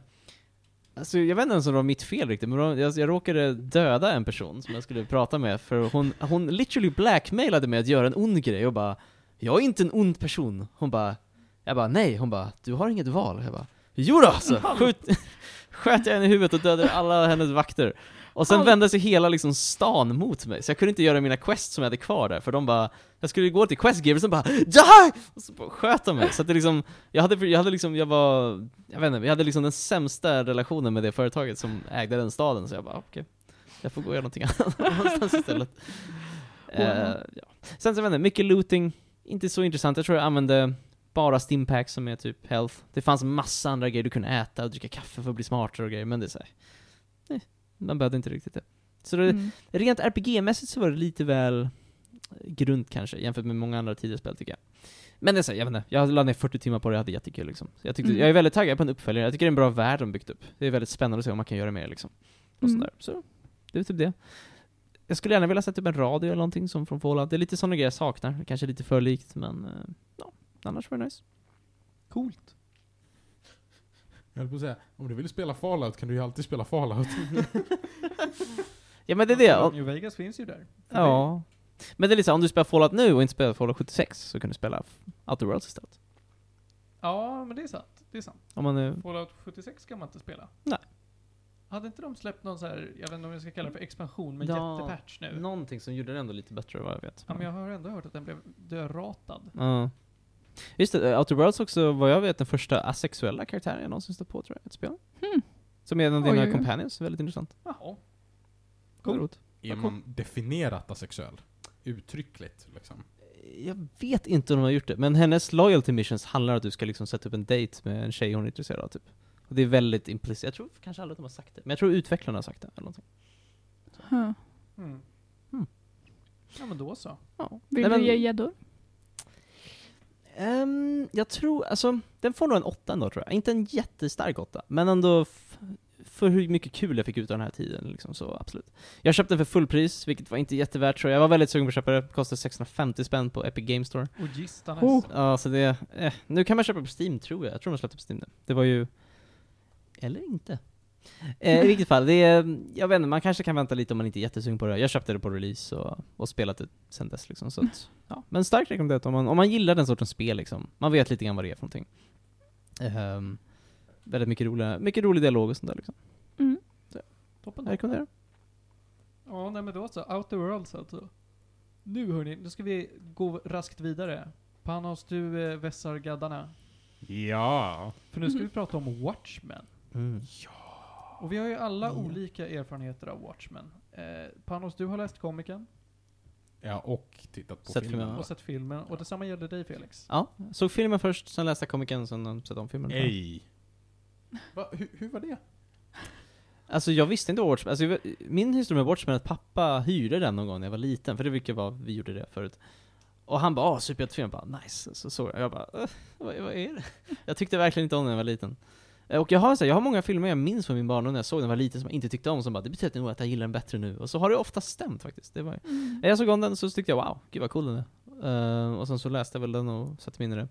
Alltså jag vet inte ens om det var mitt fel riktigt, men jag, jag råkade döda en person som jag skulle prata med, för hon, hon literally blackmailade mig att göra en ond grej och bara Jag är inte en ond person. Hon bara Jag bara nej, hon bara du har inget val. Jag bara Jo då, så <laughs> skjut, <laughs> sköt jag henne i huvudet och dödade alla hennes vakter. Och sen Au. vände sig hela liksom stan mot mig, så jag kunde inte göra mina quests som jag hade kvar där, för de bara Jag skulle gå till questgiver och bara DIE! Och så bara sköt de mig, så att det liksom Jag hade, jag hade liksom, jag var Jag vet inte, vi hade liksom den sämsta relationen med det företaget som ägde den staden, så jag bara okej Jag får gå och göra någonting <laughs> annat någonstans istället Eh, ja. Sen så vet jag inte, mycket looting, inte så intressant. Jag tror jag använde bara stimpacks som är typ health. Det fanns massa andra grejer du kunde äta och dricka kaffe för att bli smartare och grejer, men det är såhär, nej, man behövde inte riktigt det. Så det, Mm. rent RPG-mässigt så var det lite väl grunt kanske, jämfört med många andra tidigare spel tycker jag. Men det är så, jag vet inte, jag lade ner 40 timmar på det, jag hade jättekul liksom. Så jag, tyckte, Mm. jag är väldigt taggad på en uppföljare, jag tycker det är en bra värld de byggt upp. Det är väldigt spännande att se om man kan göra mer liksom. Och Mm. sådär. Så, det är typ det. Jag skulle gärna vilja sätta upp en radio eller någonting som från Fallout. Det är lite sådana grejer jag saknar. Kanske lite för likt, men eh, ja, annars var det nice. Coolt. Jag höll på att säga, om du vill spela Fallout kan du ju alltid spela Fallout. <laughs> Ja men det är det. Och, New Vegas finns ju där. ja. Men det är så, om du spelar Fallout nu och inte spelar Fallout 76 så kan du spela Outer Worlds istället. Ja, men det är sant. Det är sant. Om man är... Fallout 76 kan man inte spela. Nej. Hade inte de släppt någon så här, jag vet inte om jag ska kalla det för expansion, men Ja, jättepatch nu? Någonting som gjorde det ändå lite bättre vad jag vet. Ja, men jag har ändå hört att den blev döratad. Ja. Just det, eh, Outer Worlds också, vad jag vet, den första asexuella karaktären jag någonsin stött på tror jag, ett spel. Hmm. Som är en av dina oj, companions, väldigt intressant. Jaha. Coolt. Är man definierat asexuell? Uttryckligt liksom. Jag vet inte om de har gjort det, men hennes loyalty missions handlar om att du ska liksom sätta upp en date med en tjej hon är intresserad av typ. Och det är väldigt implicit, jag tror kanske aldrig att de har sagt det, men jag tror utvecklarna har sagt det eller någonting. Huh. Mm. Mm. Ja, men då så. Ja. Vill Nej, du men- ge gäddor? Ehm, jag tror, alltså, den får nog en åtta ändå tror jag. Inte en jättestark åtta, men ändå för hur mycket kul jag fick ut av den här tiden liksom, så absolut. Jag köpte den för fullpris, vilket var inte jättevärt tror jag. Jag var väldigt sugen på att köpa det, kostade 650 spänn på Epic Game Store. Och gistarna. Oh. Ja, så det, eh, nu kan man köpa på Steam tror jag. Jag tror de släppte på Steam nu. Det var ju, eller inte. Eh, I vilket fall, det är, jag vet inte, man kanske kan vänta lite om man inte är jättesugen på det. Jag köpte det på release och, och spelat det sen dess liksom, så att, ja. Men starkt rekommenderat om man, om man gillar den sortens spel liksom. Man vet lite grann vad det är för någonting. Ehm, väldigt mycket roliga, mycket rolig dialog och sånt där liksom. Mm. Toppen. Jag rekommenderar. Ja, nej men då så. Outer Worlds alltså. Nu hörni, nu ska vi gå raskt vidare. Panos, du eh, vässar gaddarna. Ja. För nu ska vi prata om Watchmen. Mm. Och vi har ju alla Ja. olika erfarenheter av Watchmen. Eh, Panos, du har läst komikern. Ja, och tittat på Sett filmen. filmen, Och sett filmen. Och detsamma gäller dig Felix. Ja, såg filmen först, sen läste jag komikern, sen sett om filmen. Ej. Va, hur, hur var det? Alltså jag visste inte Watchmen, alltså jag- min historia med Watchmen är att pappa hyrde den någon gång när jag var liten, för det vilket var, vi gjorde det förut. Och han bara 'Åh, superhjältefilm' bara 'Nice' så såg jag, jag bara "Äh, vad, vad är det?' Jag tyckte verkligen inte om den när jag var liten. Eh, Och jag har, så här, jag har många filmer jag minns från min barndom när jag såg den var liten som jag inte tyckte om, som bara 'Det betyder nog att jag gillar den bättre nu' Och så har det ofta stämt faktiskt. Det var, Mm. jag såg om den så tyckte jag 'Wow, gud vad cool den är' Eh, Och sen så läste jag väl den och satte mig in i det.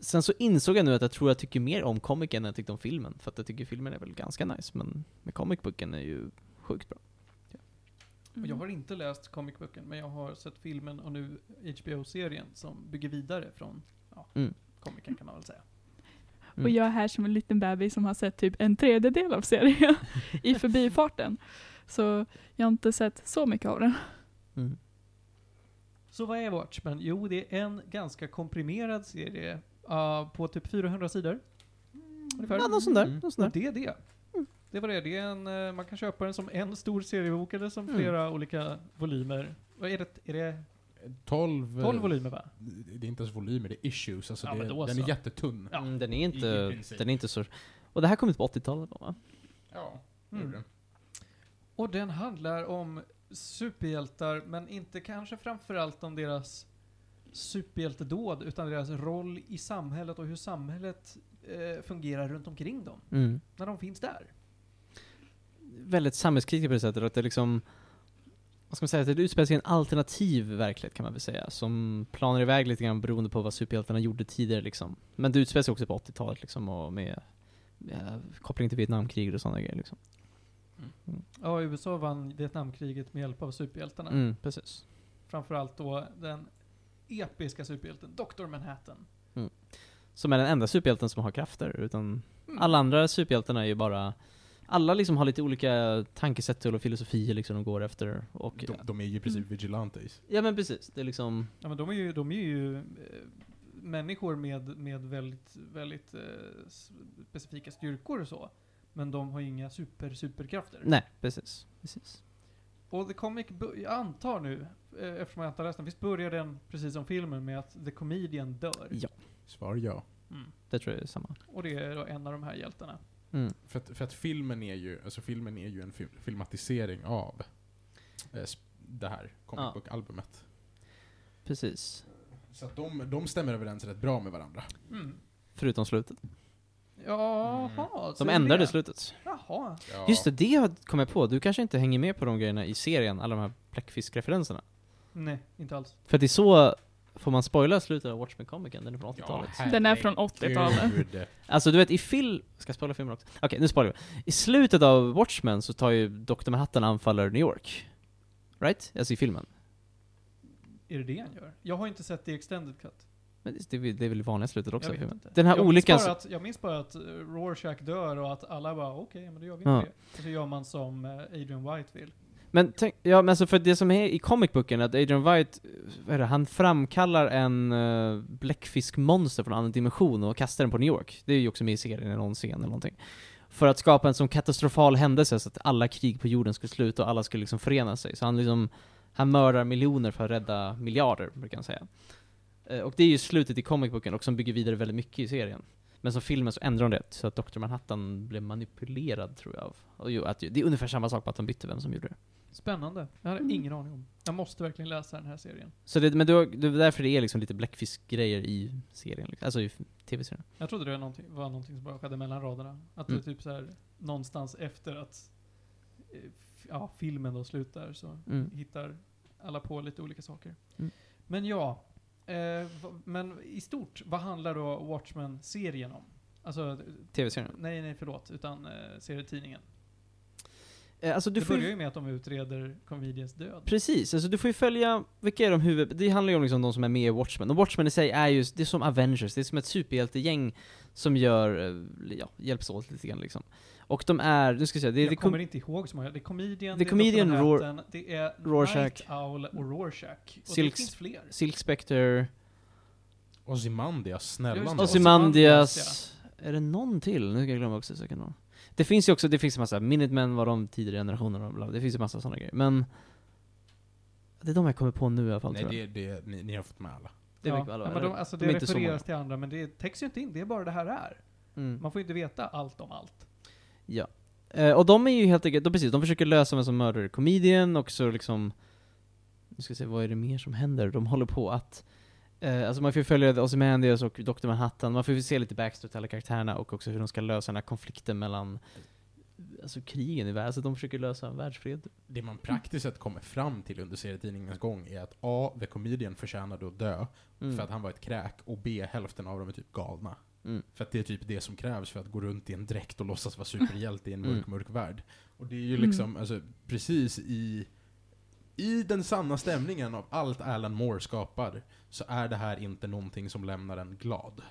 Sen så insåg jag nu att jag tror jag tycker mer om komikern än jag tyckte om filmen, för att jag tycker filmen är väl ganska nice, men med comicbooken är ju sjukt bra. Och jag har inte läst comicboken, men jag har sett filmen och nu HBO-serien som bygger vidare från ja, Mm. komikern kan man väl säga. Och jag är här som en liten bebis som har sett typ en tredjedel av serien <laughs> i förbifarten. Så jag har inte sett så mycket av den. Mm. Så vad är Watchmen? Jo, det är en ganska komprimerad serie uh, på typ 400 sidor. Ungefär. Ja, någon sån där. Mm. Och det är det. Det var det. det är en, eh, man kan köpa den som en stor seriebok eller som Mm. flera olika volymer. Vad är det? Är det 12... 12 volymer va? Det är inte ens volymer, det är issues. Alltså Ja, det, den så. är jättetunn. Ja. Mm, den är inte, den är inte så... Och det här kom ut på 80-talet då, va? Ja, Mm. mm. Och den handlar om superhjältar, men inte kanske framförallt om deras superhjältedåd, utan deras roll i samhället och hur samhället eh, fungerar runt omkring dem, Mm. när de finns där. Väldigt samhällskritiskt på det sättet att det liksom... Vad ska man säga? Det utspelar sig i en alternativ verklighet kan man väl säga. Som planar iväg lite grann beroende på vad superhjältarna gjorde tidigare liksom. Men det utspelar sig också på 80-talet liksom och med, med koppling till Vietnamkriget och sådana grejer liksom. Ja, USA vann Vietnamkriget med hjälp av superhjältarna. Mm, precis. Framförallt då den episka superhjälten, Dr. Manhattan. Som är den enda superhjälten som har krafter, utan Mm. alla andra superhjältarna är ju bara alla liksom har lite olika tankesätt och filosofier liksom de går efter och... De, de är ju i princip vigilantes. Ja men precis, det är liksom... Ja, men de är ju, de är ju eh, människor med, med väldigt, väldigt eh, specifika styrkor och så. Men de har inga super, superkrafter. Nej, precis. precis. Och The Comic, jag antar nu, eh, eftersom jag inte har läst den, visst börjar den precis som filmen med att The Comedian dör? Ja. Svar ja. Mm. Det tror jag är samma. Och det är då en av de här hjältarna. Mm. För att, för att filmen är ju, alltså filmen är ju en film, filmatisering av eh, det här comic Ja. book-albumet. Precis. Så att de, de stämmer överens rätt bra med varandra. Mm. Förutom slutet. Jaha, De säger ändrade det? slutet. Jaha. Ja. Just det, det kom jag på. Du kanske inte hänger med på de grejerna i serien, alla de här bläckfiskreferenserna. Nej, inte alls. För att det är så, får man spoila slutet av Watchmen Comicen? Den är från 80-talet. Den är från 80-talet. herregud. <laughs> Alltså du vet i film... Ska jag spoila filmen också? Okej, nu spoilar vi. I slutet av Watchmen så tar ju Dr. Manhattan anfaller New York. Right? Alltså i filmen. Är det det han gör? Jag har inte sett The Extended Cut. Men det, är väl- det är väl det vanliga slutet också jag vet inte. Den här jag olyckan... Minns att, jag minns bara att eh, Rorschach dör och att alla bara okej, men då gör vi Ja. inte det. Och så gör man som eh, Adrian White vill. Men tänk, ja men alltså för det som är i Comic Booken, att Adrian White, vad är det, han framkallar en uh, bläckfiskmonster från en annan dimension och kastar den på New York. Det är ju också med i serien i någon scen eller någonting. För att skapa en sån katastrofal händelse så att alla krig på jorden skulle sluta och alla skulle liksom förena sig. Så han liksom, han mördar miljoner för att rädda miljarder, brukar han säga. Uh, och det är ju slutet i Comic Booken och som bygger vidare väldigt mycket i serien. Men som filmen så ändrar de det, så att Dr. Manhattan blev manipulerad tror jag. Och ju, att, det är ungefär samma sak, bara att de bytte vem som gjorde det. Spännande. Jag hade Mm. ingen aning om. Jag måste verkligen läsa den här serien. Så det, men då, det är därför det är liksom lite bläckfiskgrejer i serien, liksom. alltså i tv-serien. Jag trodde det var någonting, var någonting som bara skedde mellan raderna. Att Mm. det typ så här någonstans efter att eh, ja, filmen då slutar så Mm. hittar alla på lite olika saker. Mm. Men ja, eh, va- men i stort, vad handlar då Watchmen-serien om? Alltså, Tv-serien. nej, nej, förlåt, utan eh, serietidningen. Eh, Alltså du det börjar ju, ju med att de utreder Comedians död. precis, alltså du får ju följa, vilka är de huvud... Det handlar ju om liksom de som är med i Watchmen, och Watchmen i sig är ju, det är som Avengers, det är som ett superhjältegäng som gör, eh, ja, hjälps åt lite grann liksom. Och de är, nu ska jag säga, det är... jag det kom- kommer inte ihåg så många. Det är Comedian, The det är Comedian, Dr. Ror- Manhattan, det är Rorschach. Night Owl och Rorschach. Och Silks- det finns fler. Silk Spectre, Ozymandias, snälla det. nån. Ozymandias, är det någon till? Nu ska jag glömma också säkert någon. Det finns ju också, det finns en massa, Minutemen var de tidigare generationer och bla, det finns ju massa sådana grejer. Men Det är de jag kommer på nu i alla fall Nej, tror jag. det, det, ni, ni har fått med alla. Det är ja, alla, ja, men de, alltså De det refereras till andra, men det täcks ju inte in. Det är bara det här är. Mm. Man får ju inte veta allt om allt. Ja. Eh, och de är ju helt enkelt, de, precis, de försöker lösa vem som mördade comedian och så liksom Nu ska vi se, vad är det mer som händer? De håller på att eh, Alltså man får ju följa Ozymandias och Dr. Manhattan, man får ju se lite backstory till alla karaktärerna och också hur de ska lösa den här konflikten mellan Alltså krigen i världen, alltså de försöker lösa en världsfred. Det man praktiskt sett kommer fram till under serietidningens gång är att A. The Comedian förtjänade att dö Mm. för att han var ett kräk, och B. Hälften av dem är typ galna. Mm. För att det är typ det som krävs för att gå runt i en dräkt och låtsas vara superhjälte i en Mm. mörk, mörk värld. Och det är ju liksom, alltså, precis i, i den sanna stämningen av allt Alan Moore skapar, så är det här inte någonting som lämnar en glad.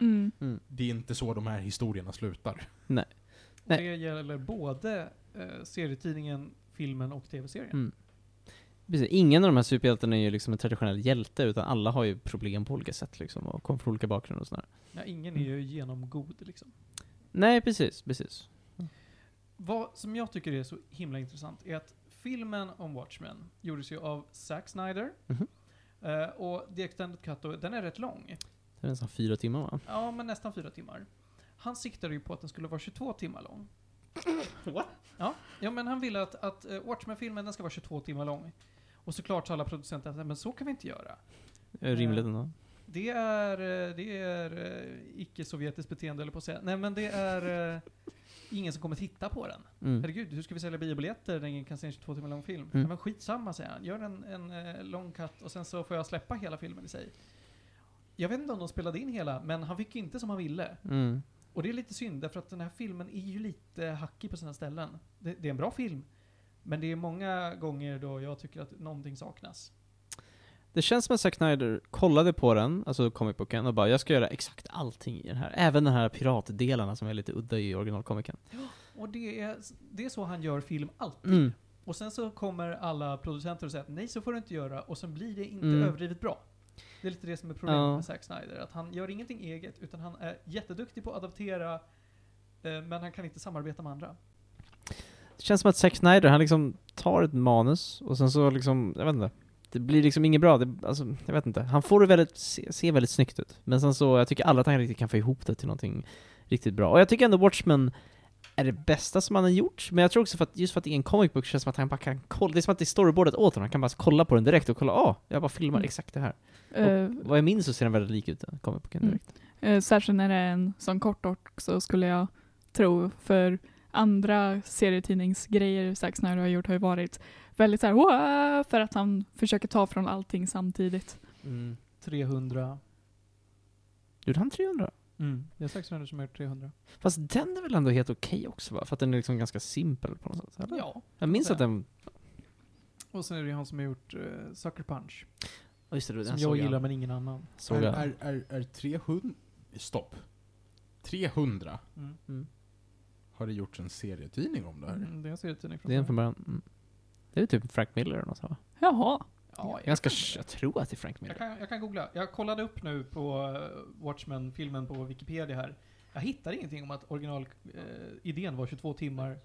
Mm. Mm. Det är inte så de här historierna slutar. Nej. Det gäller både eh, serietidningen, filmen och tv-serien. Mm. Precis, ingen av de här superhjältarna är ju liksom en traditionell hjälte, utan alla har ju problem på olika sätt liksom, och kommer från olika bakgrunder och sådär. Ja, ingen är ju genomgod liksom. Nej, precis, precis. Vad som jag tycker är så himla intressant är att filmen om Watchmen gjordes ju av Zack Snyder. Mhm. Eh, och The Extended Cut, då, den är rätt lång. Det är nästan fyra timmar va? Ja, men nästan fyra timmar. Han siktade ju på att den skulle vara 22 timmar lång. <coughs> What? Ja, ja men han ville att, att uh, Watchmen-filmen den ska vara 22 timmar lång. Och såklart sa alla producenter att "Nej, men så kan vi inte göra. Är Rimligt ändå. Det är, eh, det är eh, icke-sovjetiskt beteende, eller på att säga. Nej men det är eh, ingen som kommer titta på den. Mm. Herregud, hur ska vi sälja biobiljetter när ingen kan se en 22 timmar lång film? Mm. Men skitsamma, säger han. Gör en, en eh, lång cut och sen så får jag släppa hela filmen i sig. Jag vet inte om de spelade in hela, men han fick inte som han ville. Mm. Och det är lite synd, därför att den här filmen är ju lite hackig på sina ställen. Det, det är en bra film, men det är många gånger då jag tycker att någonting saknas. Det känns som att Zack Snyder kollade på den, alltså comicboken, och bara jag ska göra exakt allting i den här. Även den här piratdelarna som är lite udda i originalkomikern. Och det är, det är så han gör film alltid. Mm. Och sen så kommer alla producenter och säger att nej, så får du inte göra, och sen blir det inte Mm. överdrivet bra. Det är lite det som är problemet Ja. med Zack Snyder, att han gör ingenting eget, utan han är jätteduktig på att adaptera, eh, men han kan inte samarbeta med andra. Det känns som att Zack Snyder, han liksom tar ett manus och sen så liksom, jag vet inte. Det blir liksom inget bra, det, alltså, jag vet inte. Han får det väldigt, se, se väldigt snyggt ut. Men sen så, jag tycker alla att han riktigt kan få ihop det till någonting riktigt bra. Och jag tycker ändå Watchmen är det bästa som han har gjort, men jag tror också för att, just för att det är en comic book, känns som att han bara kan kolla, det är som att det är storyboardet åt honom, han kan bara kolla på den direkt och kolla, ah, jag bara filmar Mm. exakt det här. Eh, Och vad jag minns så ser den väldigt lik ut, den comic booken Mm. direkt. eh, särskilt när det är en sån kort också skulle jag tro. För andra serietidningsgrejer Zack Snyder har gjort har ju varit väldigt såhär "Wah!" för att han försöker ta från allting samtidigt. Mm. 300. Gjorde han 300? Mm. Det är Zack Snyder som har gjort 300. Fast den är väl ändå helt okej också va? För att den är liksom ganska simpel på något sätt, eller? Ja. Jag minns att den... Och sen är det ju han som har gjort uh, Sucker Punch. Oh, just det, den Som såg jag gillar men ingen annan. Såg är, jag. är, är, är 300... Stopp. 300 Mm. Mm. har det gjorts en serietidning om det här. Mm, det är en serietidning från Det är en från början. Mm. Det är typ Frank Miller eller något så, va? Jaha. Ja, Ganska, jag tror att det är Frank Jag Miller. kan, jag kan googla. Jag kollade upp nu på uh, Watchmen-filmen på Wikipedia här. Jag hittar ingenting om att originalidén var 22 timmar.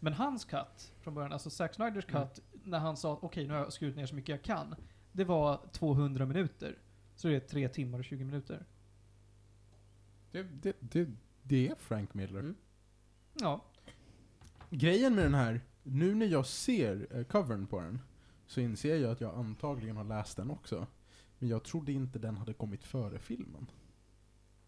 Men hans cut från början, alltså Zack Snyders cut, Mm. när han sa att okej, nu har jag skurit ner så mycket jag kan. Det var 200 minuter. Så det är 3 timmar och 20 minuter. Det, det, det, det är Frank Miller. Mm. Ja. Grejen med den här, nu när jag ser eh, covern på den, så inser jag att jag antagligen har läst den också. Men jag trodde inte den hade kommit före filmen.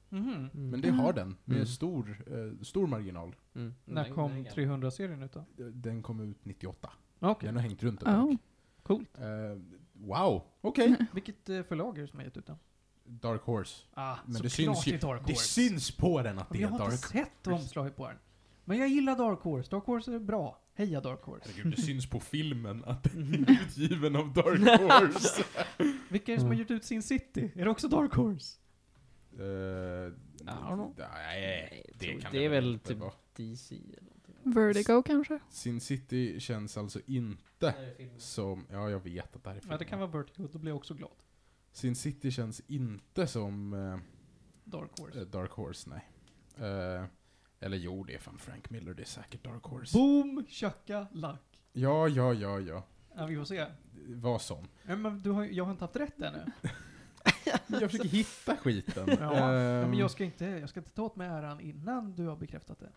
Mhm. Mm. Men det har den, med Mm. stor, eh, stor marginal. Mm. När kom 300-serien ut då? Den kom ut 98. Okej, Den har hängt runt ett Oh. coolt. Eh, wow, okej. <laughs> Vilket uh, förlag är det som har gett ut den? Dark Horse. Ah, Men så det syns det ju, Dark det Horse. syns på den att det jag är har Dark inte sett Horse. omslaget på den. Men jag gillar Dark Horse. Dark Horse är bra. Heja Dark Horse. Herregud, det syns på filmen att <laughs> den är utgiven av Dark <laughs> Horse. Vilka är det som har Mm. gjort ut Sin City? Är det också Dark Horse? Eh, I don't know. Nej, det kan det är väl typ- vara. DC eller någonting. Vertigo kanske? Sin City känns alltså inte som, ja jag vet att det här är Ja, det filmen. kan vara Vertigo. Då blir jag också glad. Sin City känns inte som eh, Dark Horse. eh, Dark Horse, nej. Eller jo, det är fan Frank Miller, det är säkert Dark Horse. Boom, tjacka, lack. Ja, ja, ja, ja. Ja, vi får se. Var sån. Ja, men du har, jag har inte haft rätt ännu. <laughs> Jag försöker hitta skiten. Ja, ja, Ehm, men jag ska, inte, jag ska inte ta åt mig äran innan du har bekräftat det.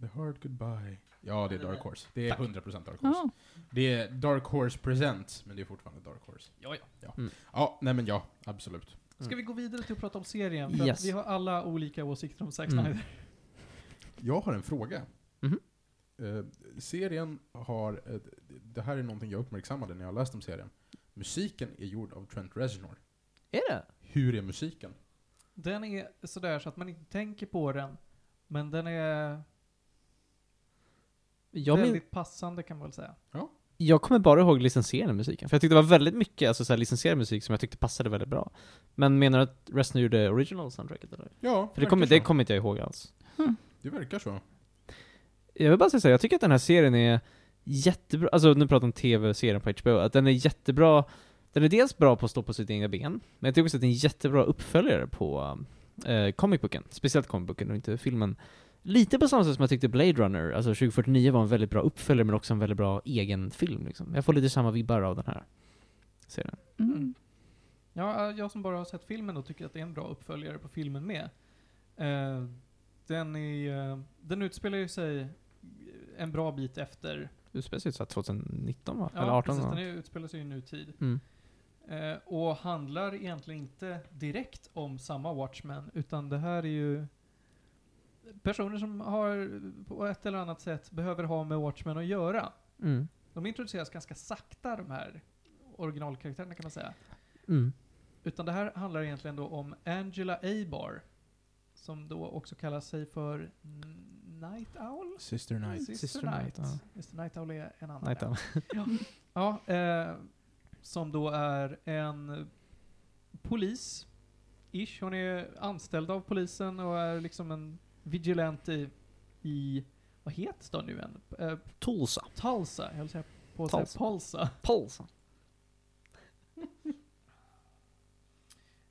The Hard Goodbye. Ja, det är Dark Horse. Det är 100% Dark Horse. Ja. Det är Dark Horse Presents, men det är fortfarande Dark Horse. Ja, ja. Ja, nej men ja, absolut. Ska vi gå vidare till att prata om serien? För Yes. att vi har alla olika åsikter om Zack Mm. Jag har en fråga. Mhm. Eh, serien har, eh, det här är någonting jag uppmärksammade när jag läste om serien. Musiken är gjord av Trent Reznor. Är det? Hur är musiken? Den är sådär så att man inte tänker på den, men den är Jag, min, väldigt passande kan man väl säga. jag kommer bara ihåg licensierade musiken, för jag tyckte det var väldigt mycket alltså, så licensierad musik som jag tyckte passade väldigt bra. Men menar du att Reznor gjorde original soundtracket eller? Ja, För det kommer, det kommer inte jag ihåg alls. Det verkar så. Jag vill bara säga så här, jag tycker att den här serien är jättebra, alltså nu pratar jag om tv-serien på HBO, att den är jättebra, den är dels bra på att stå på sitt egna ben, men jag tycker också att det är en jättebra uppföljare på eh, comicboken, speciellt comicboken och inte filmen. Lite på samma sätt som jag tyckte Blade Runner, alltså 2049 var en väldigt bra uppföljare men också en väldigt bra egen film liksom. Jag får lite samma vibbar av den här serien. Mm. Ja, jag som bara har sett filmen och tycker att det är en bra uppföljare på filmen med. Eh, den, är, eh, den utspelar ju sig en bra bit efter... Utspelar sig så här 2019 va? Ja, Eller 18 precis. Den är, utspelar sig i nutid. Mm. Eh, och handlar egentligen inte direkt om samma Watchmen, utan det här är ju personer som har på ett eller annat sätt behöver ha med Watchmen att göra. Mm. De introduceras ganska sakta, de här originalkaraktärerna kan man säga. Mm. Utan det här handlar egentligen då om Angela Abar, som då också kallar sig för Night Owl? Sister Night. Sister, Sister Night. Night, Mr Night Owl är en annan. Night <laughs> ja. Owl. Ja, eh, som då är en polis-ish. Hon är anställd av polisen och är liksom en vigilante i, vad heter staden nu än? Eh, Tulsa. Tulsa, jag höll säga på att säga Tulsa. Polsa. Tulsa.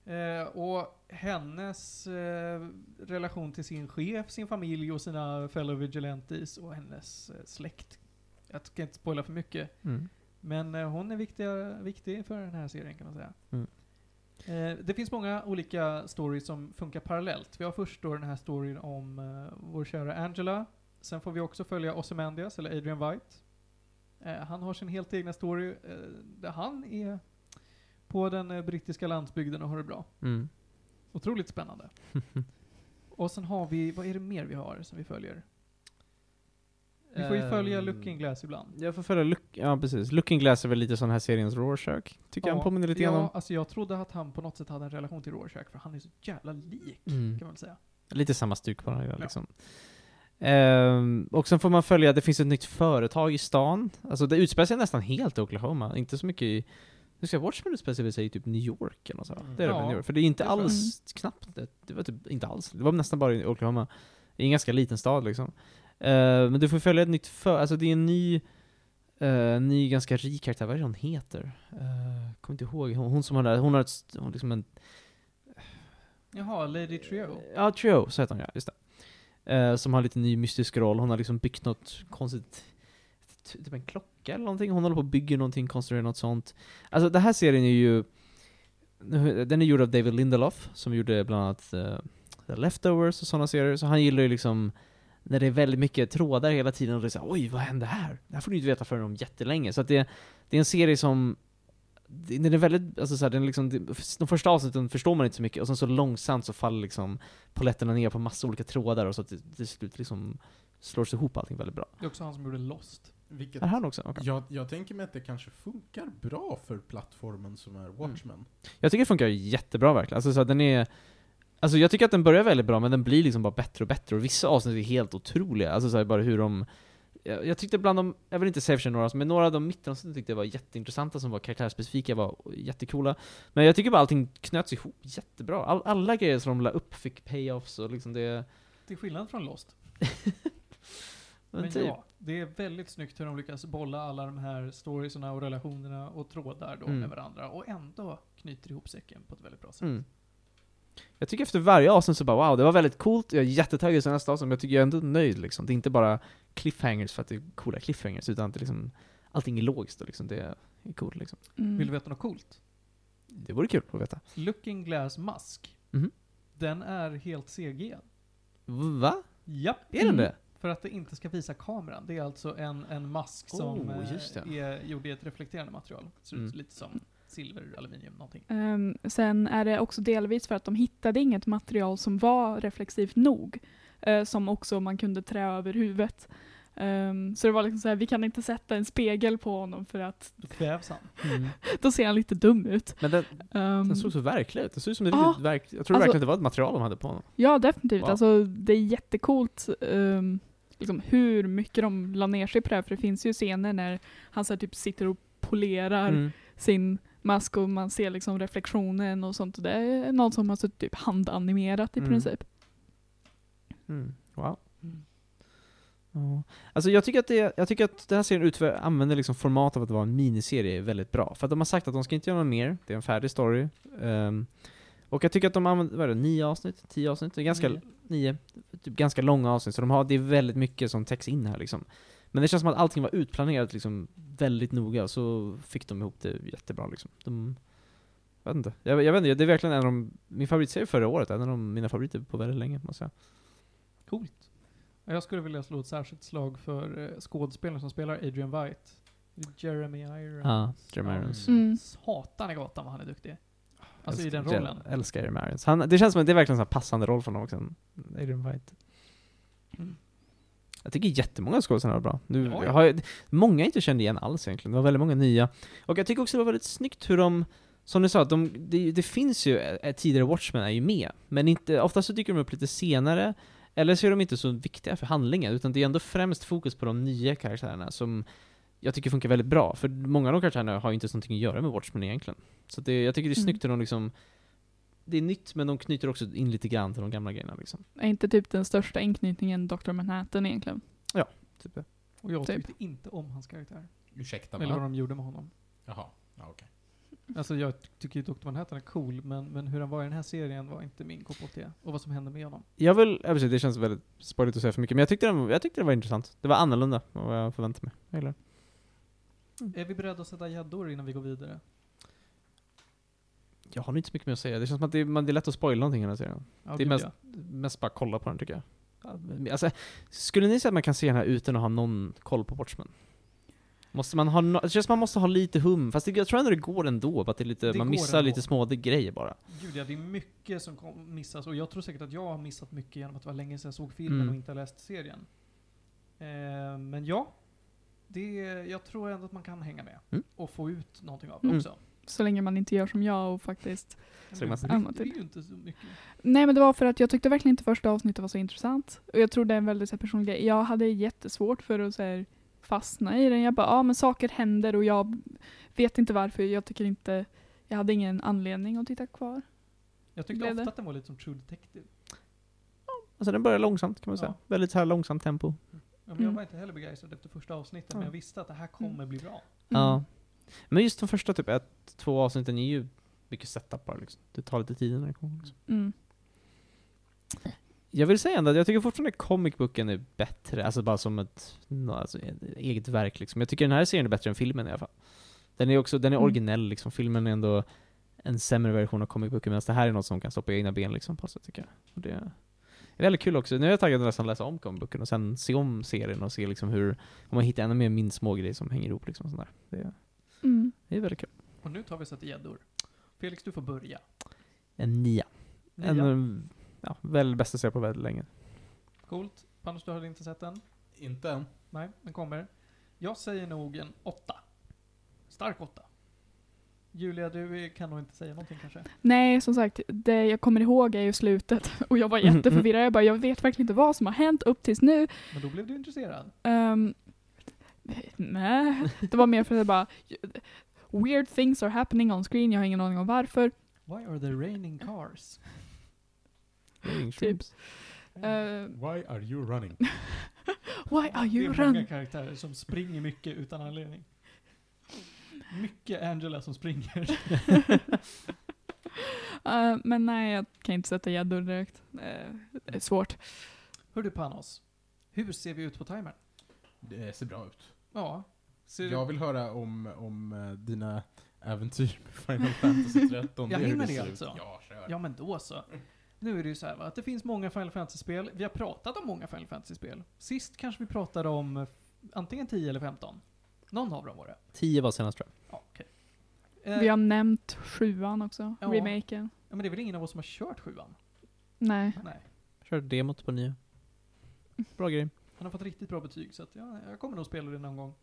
Eh, och hennes eh, relation till sin chef, sin familj och sina fellow vigilantes och hennes eh, släkt. Jag ska inte spoila för mycket. Mm. Men eh, hon är viktiga, viktig för den här serien kan man säga. Mm. Eh, det finns många olika stories som funkar parallellt. Vi har först då den här storyn om eh, vår kära Angela. Sen får vi också följa Ozymandias, eller Adrian White. Eh, han har sin helt egna story där han är på den eh, brittiska landsbygden och har det bra. Mm. Otroligt spännande. <laughs> Och sen har vi, vad är det mer vi har som vi följer? Vi får ju följa Ehm, Looking Glass ibland. Jag får följa Look, ja precis. Looking Glass är väl lite sån här seriens Rorschach. Tycker jag han påminner lite grann ja, om. alltså jag trodde att han på något sätt hade en relation till Rorschach, för han är så jävla lik, Mm. kan man väl säga. Lite samma stuk på den här Ja. liksom. Ehm, och sen får man följa, det finns ett nytt företag i stan. Alltså det utspelar sig nästan helt i Oklahoma, inte så mycket i... Nu ska Watchmen utspelar sig i typ New York eller. Mm. Det är det Ja, väl New York? För det är inte det jag. alls, knappt, det, det var typ inte alls. Det var nästan bara i Oklahoma. I en ganska liten stad liksom. Ehm, men du får följa ett nytt för, alltså det är en ny, eh, ny ganska rik karaktär, vad är det hon heter? Uh, kommer inte ihåg, hon, hon som har det, hon har ett, hon liksom en Jaha, Lady Trio. Ja, Trio, så heter hon ja, just det. Som har lite ny mystisk roll, hon har liksom byggt något konstigt, ty- typ en klocka eller någonting, hon håller på och bygger någonting, konstruerar något sånt. Alltså den här serien är ju, den är gjord av David Lindelof, som gjorde bland annat uh, The Leftovers och sådana serier, så han gillar ju liksom när det är väldigt mycket trådar hela tiden och det är såhär, oj vad hände här? Det här får du inte veta förrän om jättelänge. Så att det, det är en serie som den är väldigt, alltså så här, den liksom, de första avsnitten förstår man inte så mycket och sen så långsamt så faller liksom poletterna ner på massa olika trådar och så att det till slut liksom slår sig ihop allting väldigt bra. Det är också han som gjorde Lost. Vilket, Är han också? Okej. jag, jag tänker mig att det kanske funkar bra för plattformen som är Watchmen. Jag tycker det funkar jättebra verkligen. Alltså så här, den är Alltså jag tycker att den börjar väldigt bra, men den blir liksom bara bättre och bättre, och vissa avsnitt är helt otroliga. Alltså så här, bara hur de... Jag, jag tyckte bland de, jag vill inte säga för sig några, men några av de mittenavsnitten tyckte jag var jätteintressanta, som var karaktärsspecifika, var jättecoola. Men jag tycker bara allting knöts ihop jättebra. All, alla grejer som de la upp fick payoffs och liksom det... Till skillnad från Lost. <laughs> Men Men typ. ja, det är väldigt snyggt hur de lyckas bolla alla de här storiesarna och relationerna och trådar då Mm. med varandra och ändå knyter ihop säcken på ett väldigt bra sätt. Mm. Jag tycker efter varje avsnitt så bara wow, det var väldigt coolt, jag är jättetaggad till nästa avsnitt, men jag tycker jag är ändå nöjd liksom. Det är inte bara cliffhangers för att det är coola cliffhangers, utan att det liksom allting är logiskt och liksom, det är coolt liksom. Mm. Vill du veta något coolt? Det vore kul att veta. Looking Glass Mask. Mhm. Den är helt CG. Va? Japp. Är den Mm. det? För att det inte ska visa kameran. Det är alltså en, en mask som Oh, eh, just det. är gjord i ett reflekterande material. Ser ut Mm. lite som silver, aluminium, någonting. Ehm, sen är det också delvis för att de hittade inget material som var reflexivt nog. eh, som också man kunde trä över huvudet. Ehm, så det var liksom så här, vi kan inte sätta en spegel på honom för att Då kvävs han. Mm. <laughs> då ser han lite dum ut. Men den, Ehm, den såg så verklig ut. Det såg ut som det Ja. riktigt verk... Jag tror Alltså- verkligen att det var ett material de hade på honom. Ja, definitivt. Wow. Alltså, det är jättecoolt ehm, liksom, hur mycket de la ner sig på det här. För det finns ju scener när han så här, typ sitter och polerar Mm. sin mask och man ser liksom reflektionen och sånt. Det är någon som har så typ handanimerat i Mm. princip. Mm. Wow. Ja. Alltså jag tycker att, det, jag tycker att den här serien utför, använder liksom format av att vara en miniserie väldigt bra. För att de har sagt att de ska inte göra något mer, det är en färdig story. Ehm, och jag tycker att de använder, vad är det, nio avsnitt? Tio avsnitt? Det är ganska, Nio. nio. Typ ganska långa avsnitt, så de har, det är väldigt mycket som täcks in här liksom. Men det känns som att allting var utplanerat liksom väldigt noga, och så fick de ihop det jättebra liksom. De, jag vet inte. Jag, jag vet inte, det är verkligen en av de, min favoritserie förra året, en av de, mina favoriter på väldigt länge, måste jag säga. Coolt. Jag skulle vilja slå ett särskilt slag för eh, skådespelaren som spelar Adrian White. Jeremy Irons. Ja, Jeremy Irons. Mm. Satan i gatan vad han är duktig. Alltså i Älskar- den rollen. Jag älskar Jeremy Irons. Han, det känns som att det är verkligen en passande roll för honom också. Adrian White. Mm. Jag tycker jättemånga skådespelare var bra. Nu, Ja, ja. jag har, ju- många jag inte kände igen alls egentligen. Det var väldigt många nya. Och jag tycker också det var väldigt snyggt hur de, som du sa, de, det, det finns ju, eh, tidigare Watchmen är ju med. Men inte, oftast så dyker de upp lite senare. Eller så är de inte så viktiga för handlingen, utan det är ändå främst fokus på de nya karaktärerna som jag tycker funkar väldigt bra. För många av de karaktärerna har ju inte så någonting att göra med Watchmen egentligen. Så det, jag tycker det är Mm. snyggt hur de liksom det är nytt, men de knyter också in lite grann till de gamla grejerna liksom. Är inte typ den största inknytningen Dr. Manhattan egentligen? Typ det. Och jag Typ. tyckte inte om hans karaktär. Ursäkta Eller vad va? de gjorde med honom. Jaha, ja, okej. Alltså jag tycker ju Dr. Manhattan är cool, men, men hur han var i den här serien var inte min kopp. Och vad som hände med honom. Jag vill, ja, precis, det känns väldigt spoiligt att säga för mycket, men jag tyckte, den, jag tyckte det var intressant. Det var annorlunda än vad jag förväntade mig. Jag gillar det. Är vi beredda att sätta gäddor innan vi går vidare? Jag har nog inte så mycket mer att säga. Det känns som att det är, man, det är lätt att spoila någonting i den här serien. Ja, Det är mest- ja. Mest bara kolla på den tycker jag. Alltså, skulle ni säga att man kan se den här utan att ha någon koll på Watchmen? Måste man ha no- det känns som man måste ha lite hum, fast det, jag tror ändå det går ändå, att det är lite, Det man missar ändå. lite små grejer bara. Gud ja, det är mycket som kom, missas. Och jag tror säkert att jag har missat mycket genom att det var länge sedan jag såg filmen Mm. och inte har läst serien. Eh, men ja, det, jag tror ändå att man kan hänga med. Mm. Och få ut någonting av det Mm. också. Så länge man inte gör som jag och faktiskt... Så man- Ja, bryr typ. ju inte så mycket. Nej men det var för att jag tyckte verkligen inte första avsnittet var så intressant. Och jag tror det är en väldigt så här, personlig grej. Jag hade jättesvårt för att så här, fastna i den. Jag bara, ja men saker händer och jag vet inte varför. Jag tycker inte... Jag hade ingen anledning att titta kvar. Jag tyckte ofta det? att den var lite som True Detective. Alltså den börjar långsamt kan man Ja. säga. Väldigt så här långsamt tempo. Ja, men Jag Mm. var inte heller begeistrad efter första avsnittet, men jag visste att det här kommer bli bra. Mm. Ja. Men just de första typ ett, två avsnitten är ju mycket setup bara liksom. Det tar lite tid när det kommer. Liksom. Mm. Jag vill säga ändå att jag tycker fortfarande comic booken är bättre, alltså bara som ett, alltså, ett eget verk liksom. Jag tycker den här serien är bättre än filmen i alla fall. Den är också, den är Mm. originell liksom. Filmen är ändå en sämre version av comic booken, medan det här är något som kan stå på egna ben liksom, på sätt tycker jag. Och det är väldigt kul också. Nu är jag taggad att nästan läsa om comic booken och sen se om serien och se liksom hur, om man hittar ännu mer min små grejer som hänger ihop liksom. Sånt där. Det, är- Mm. det är väldigt kul. Och nu tar vi så till gäddor. Felix, du får börja. En nia. Nia. En, ja, väl bästa serie på väldigt länge. Coolt. Panos, du hade inte sett den? Inte än. Nej, den kommer. Jag säger nog en åtta. Stark åtta. Julia, du kan nog inte säga någonting kanske? Nej, som sagt, det jag kommer ihåg är ju slutet. <laughs> Och jag var Mm, jätteförvirrad. Jag bara, jag vet verkligen inte vad som har hänt upp tills nu. Men då blev du intresserad. Um, nej, det var mer för att jag bara Weird things are happening on screen, jag har ingen aning om varför. Why are there raining cars? Typ. Uh, Why are you running? <laughs> why are det you är många run? karaktärer som springer mycket utan anledning. Mycket Angela som springer. <laughs> Uh, men nej, jag kan inte sätta gäddor direkt. Uh, det är svårt. Hör du Panos, hur ser vi ut på timern? Det ser bra ut. Ja, Ser Jag vill höra om, om eh, dina äventyr med Final Fantasy 13. <laughs> Jag hinner det det alltså? Ja, kör. Ja men då så. Nu är det ju så här va, att det finns många Final Fantasy-spel. Vi har pratat om många Final Fantasy-spel. Sist kanske vi pratade om eh, antingen 10 eller 15. Någon av dem var det. 10 var senast tror jag. Eh, Vi har nämnt sjuan också, Ja. remaken. ja, men det är väl ingen av oss som har kört sjuan? Nej. Nej. Kör demot på nya. Bra grej. Han har fått riktigt bra betyg, så att ja, jag kommer nog spela det någon gång.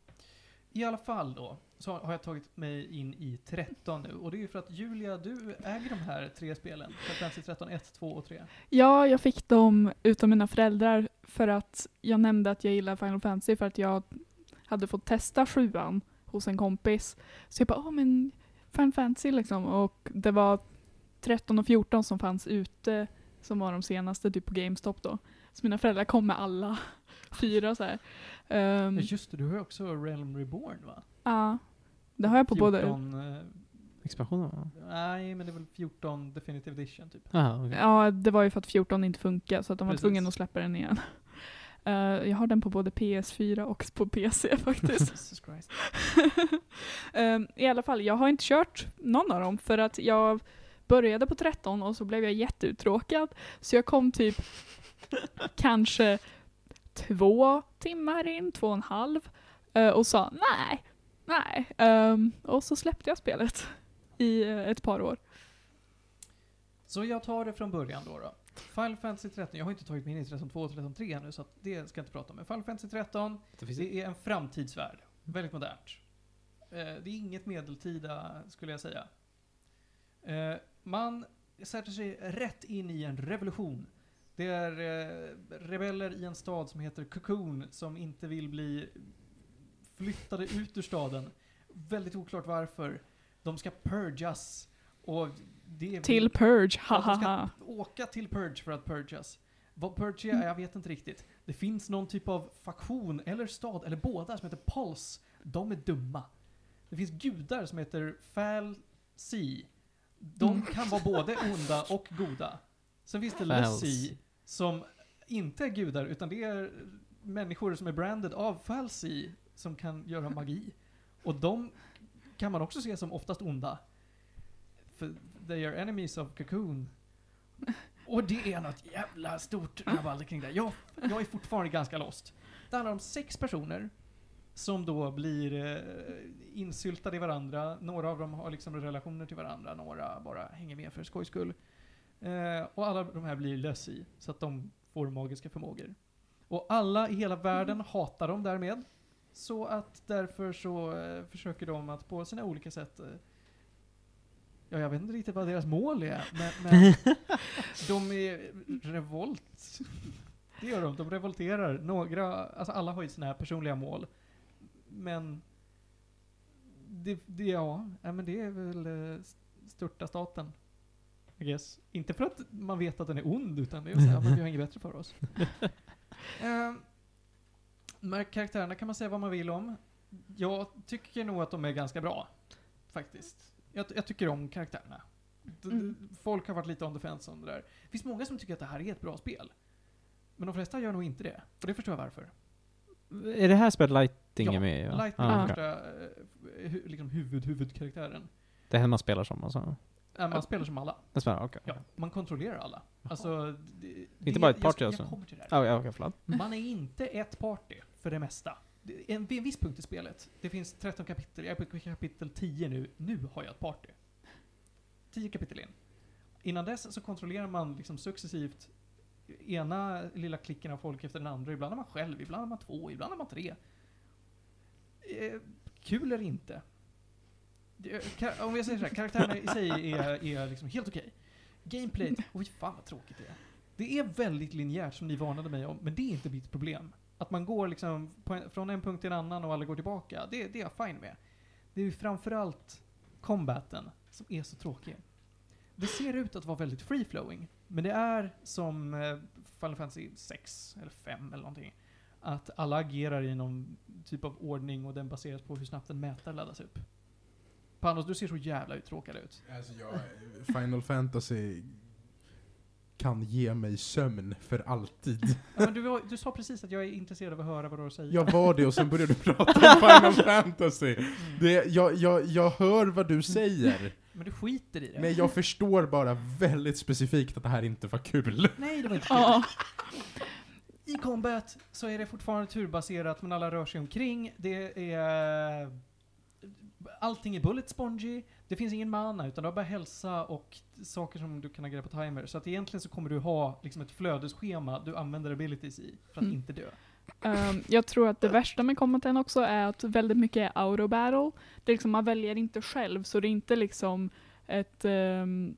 I alla fall då, så har jag tagit mig in i 13 nu. Och det är ju för att Julia, du äger de här tre spelen. Fantasy 13, 1, 2 och 3. Ja, jag fick dem utav mina föräldrar för att jag nämnde att jag gillar Final Fantasy för att jag hade fått testa sjuan hos en kompis. Så jag bara, åh men Final Fantasy liksom. Och det var 13 och 14 som fanns ute som var de senaste typ på GameStop då. Så mina föräldrar kom med alla <laughs> fyra så här. Ja, just det, du har ju också Realm Reborn va? Ja, det har jag på både... 14, eh, Expansionen va? nej, men det är väl 14 Definitive Edition typ. Jaha, okej. Ja, det var ju för att 14 inte funkar så att de var Precis. tvungna att släppa den igen. Eh, jag har den på både PS4 och på PC <laughs> faktiskt. <laughs> Ehm, I alla fall, jag har inte kört någon av dem för att jag började på 13 och så blev jag jätteuttråkad. Så jag kom typ <laughs> kanske två timmar in, två och en halv eh, och sa nej, nej. Ehm, och så släppte jag spelet i eh, ett par år. Så jag tar det från början då. då. Final Fantasy 13, jag har inte tagit mig in i 13 2 och 13 3 nu så det ska jag inte prata om. Men Final Fantasy 13, Det finns det är en framtidsvärld. Väldigt modernt. Eh, det är inget medeltida, skulle jag säga. Eh, man sätter sig rätt in i en revolution. Det är eh, rebeller i en stad som heter Cocoon som inte vill bli flyttade ut ur staden. Väldigt oklart varför. De ska purgas. Och det Till Purge, Ja, de ska hahaha. åka till Purge för att purgas. Vad Purge är, jag vet inte riktigt. Det finns någon typ av faktion, eller stad, eller båda, som heter Pulse. De är dumma. Det finns gudar som heter Fal Si. De Mm. kan vara både onda och goda. Sen finns det. Lessi, som inte är gudar, utan det är människor som är branded av Falsi, som kan göra magi. Och de kan man också se som oftast onda. För they are enemies of Cocoon. Och det är något jävla stort rabalder kring det. Jag, jag är fortfarande ganska lost. Det handlar om sex personer som då blir eh, insyltade i varandra. Några av dem har liksom relationer till varandra, några bara hänger med för skojs skull. Eh, och alla de här blir lössi, så att de får magiska förmågor. Och alla i hela världen hatar dem därmed. Så att därför så eh, försöker de att på sina olika sätt eh, Ja, jag vet inte riktigt vad deras mål är, men, men <laughs> de är revolt. Det gör de, de revolterar. Några, alltså alla har ju sina personliga mål. Men det, det, ja, men det är väl eh, störta staten. I guess. Inte för att man vet att den är ond, utan det är så här, men vi har inget bättre för oss. <laughs> Eh, de karaktärerna kan man säga vad man vill om. Jag tycker nog att de är ganska bra. Faktiskt. Jag, jag tycker om karaktärerna. Mm. Folk har varit lite on the fence om det där. Det finns många som tycker att det här är ett bra spel. Men de flesta gör nog inte det. Och det förstår jag varför. Är det här spelet Lighting Ja, är med i? va? Lightning Ah, är okej. första eh, liksom huvud, huvudkaraktären. Det är här man spelar som alltså? Äh, man spelar som alla. Det spelar, okej. Ja, man kontrollerar alla. Alltså, det, Inte bara ett party jag, alltså? Jag kommer till det här. Ja, ja, förlåt. Man är inte ett party för det mesta. En, vid en viss punkt i spelet, det finns 13 kapitel, jag är på kapitel 10 nu, nu har jag ett party. 10 kapitel in. Innan dess så kontrollerar man liksom successivt ena lilla klicken av folk efter den andra. Ibland är man själv, ibland är man två, ibland är man tre. Eh, kul eller inte. Det- Om jag säger så här, karaktärerna i sig är, är liksom helt okej. Gameplayt, oj fan vad tråkigt det är. Det är väldigt linjärt som ni varnade mig om, men det är inte mitt problem. Att man går liksom en, från en punkt till en annan och alla går tillbaka, det, det är jag fine med. Det är ju framförallt combaten som är så tråkig. Det ser ut att vara väldigt free-flowing, men det är som eh, Final Fantasy 6 eller 5 eller någonting. Att alla agerar i någon typ av ordning och den baseras på hur snabbt en mätare laddas upp. Panos, du ser så jävla uttråkad ut. Alltså jag, Final Fantasy kan ge mig sömn för alltid. <laughs> Ja, men du, du sa precis att jag är intresserad av att höra vad du har att säga. Jag var det och sen började du <laughs> prata om Final Fantasy. Mm. Det, jag, jag, jag hör vad du säger, Men du skiter i det. men jag förstår bara väldigt specifikt att det här inte var kul. Nej, det var inte <laughs> kul. Ja. I combat så är det fortfarande turbaserat, men alla rör sig omkring. Det är... Allting är bullet spongy. Det finns ingen mana, utan du har bara hälsa och saker som du kan agera på timer. Så att egentligen så kommer du ha liksom ett flödesschema du använder abilities i, för att Mm. inte dö. Ehm, jag tror att det värsta med combaten också är att väldigt mycket är auto battle. Det är liksom, man väljer inte själv, så det är inte liksom ett ehm,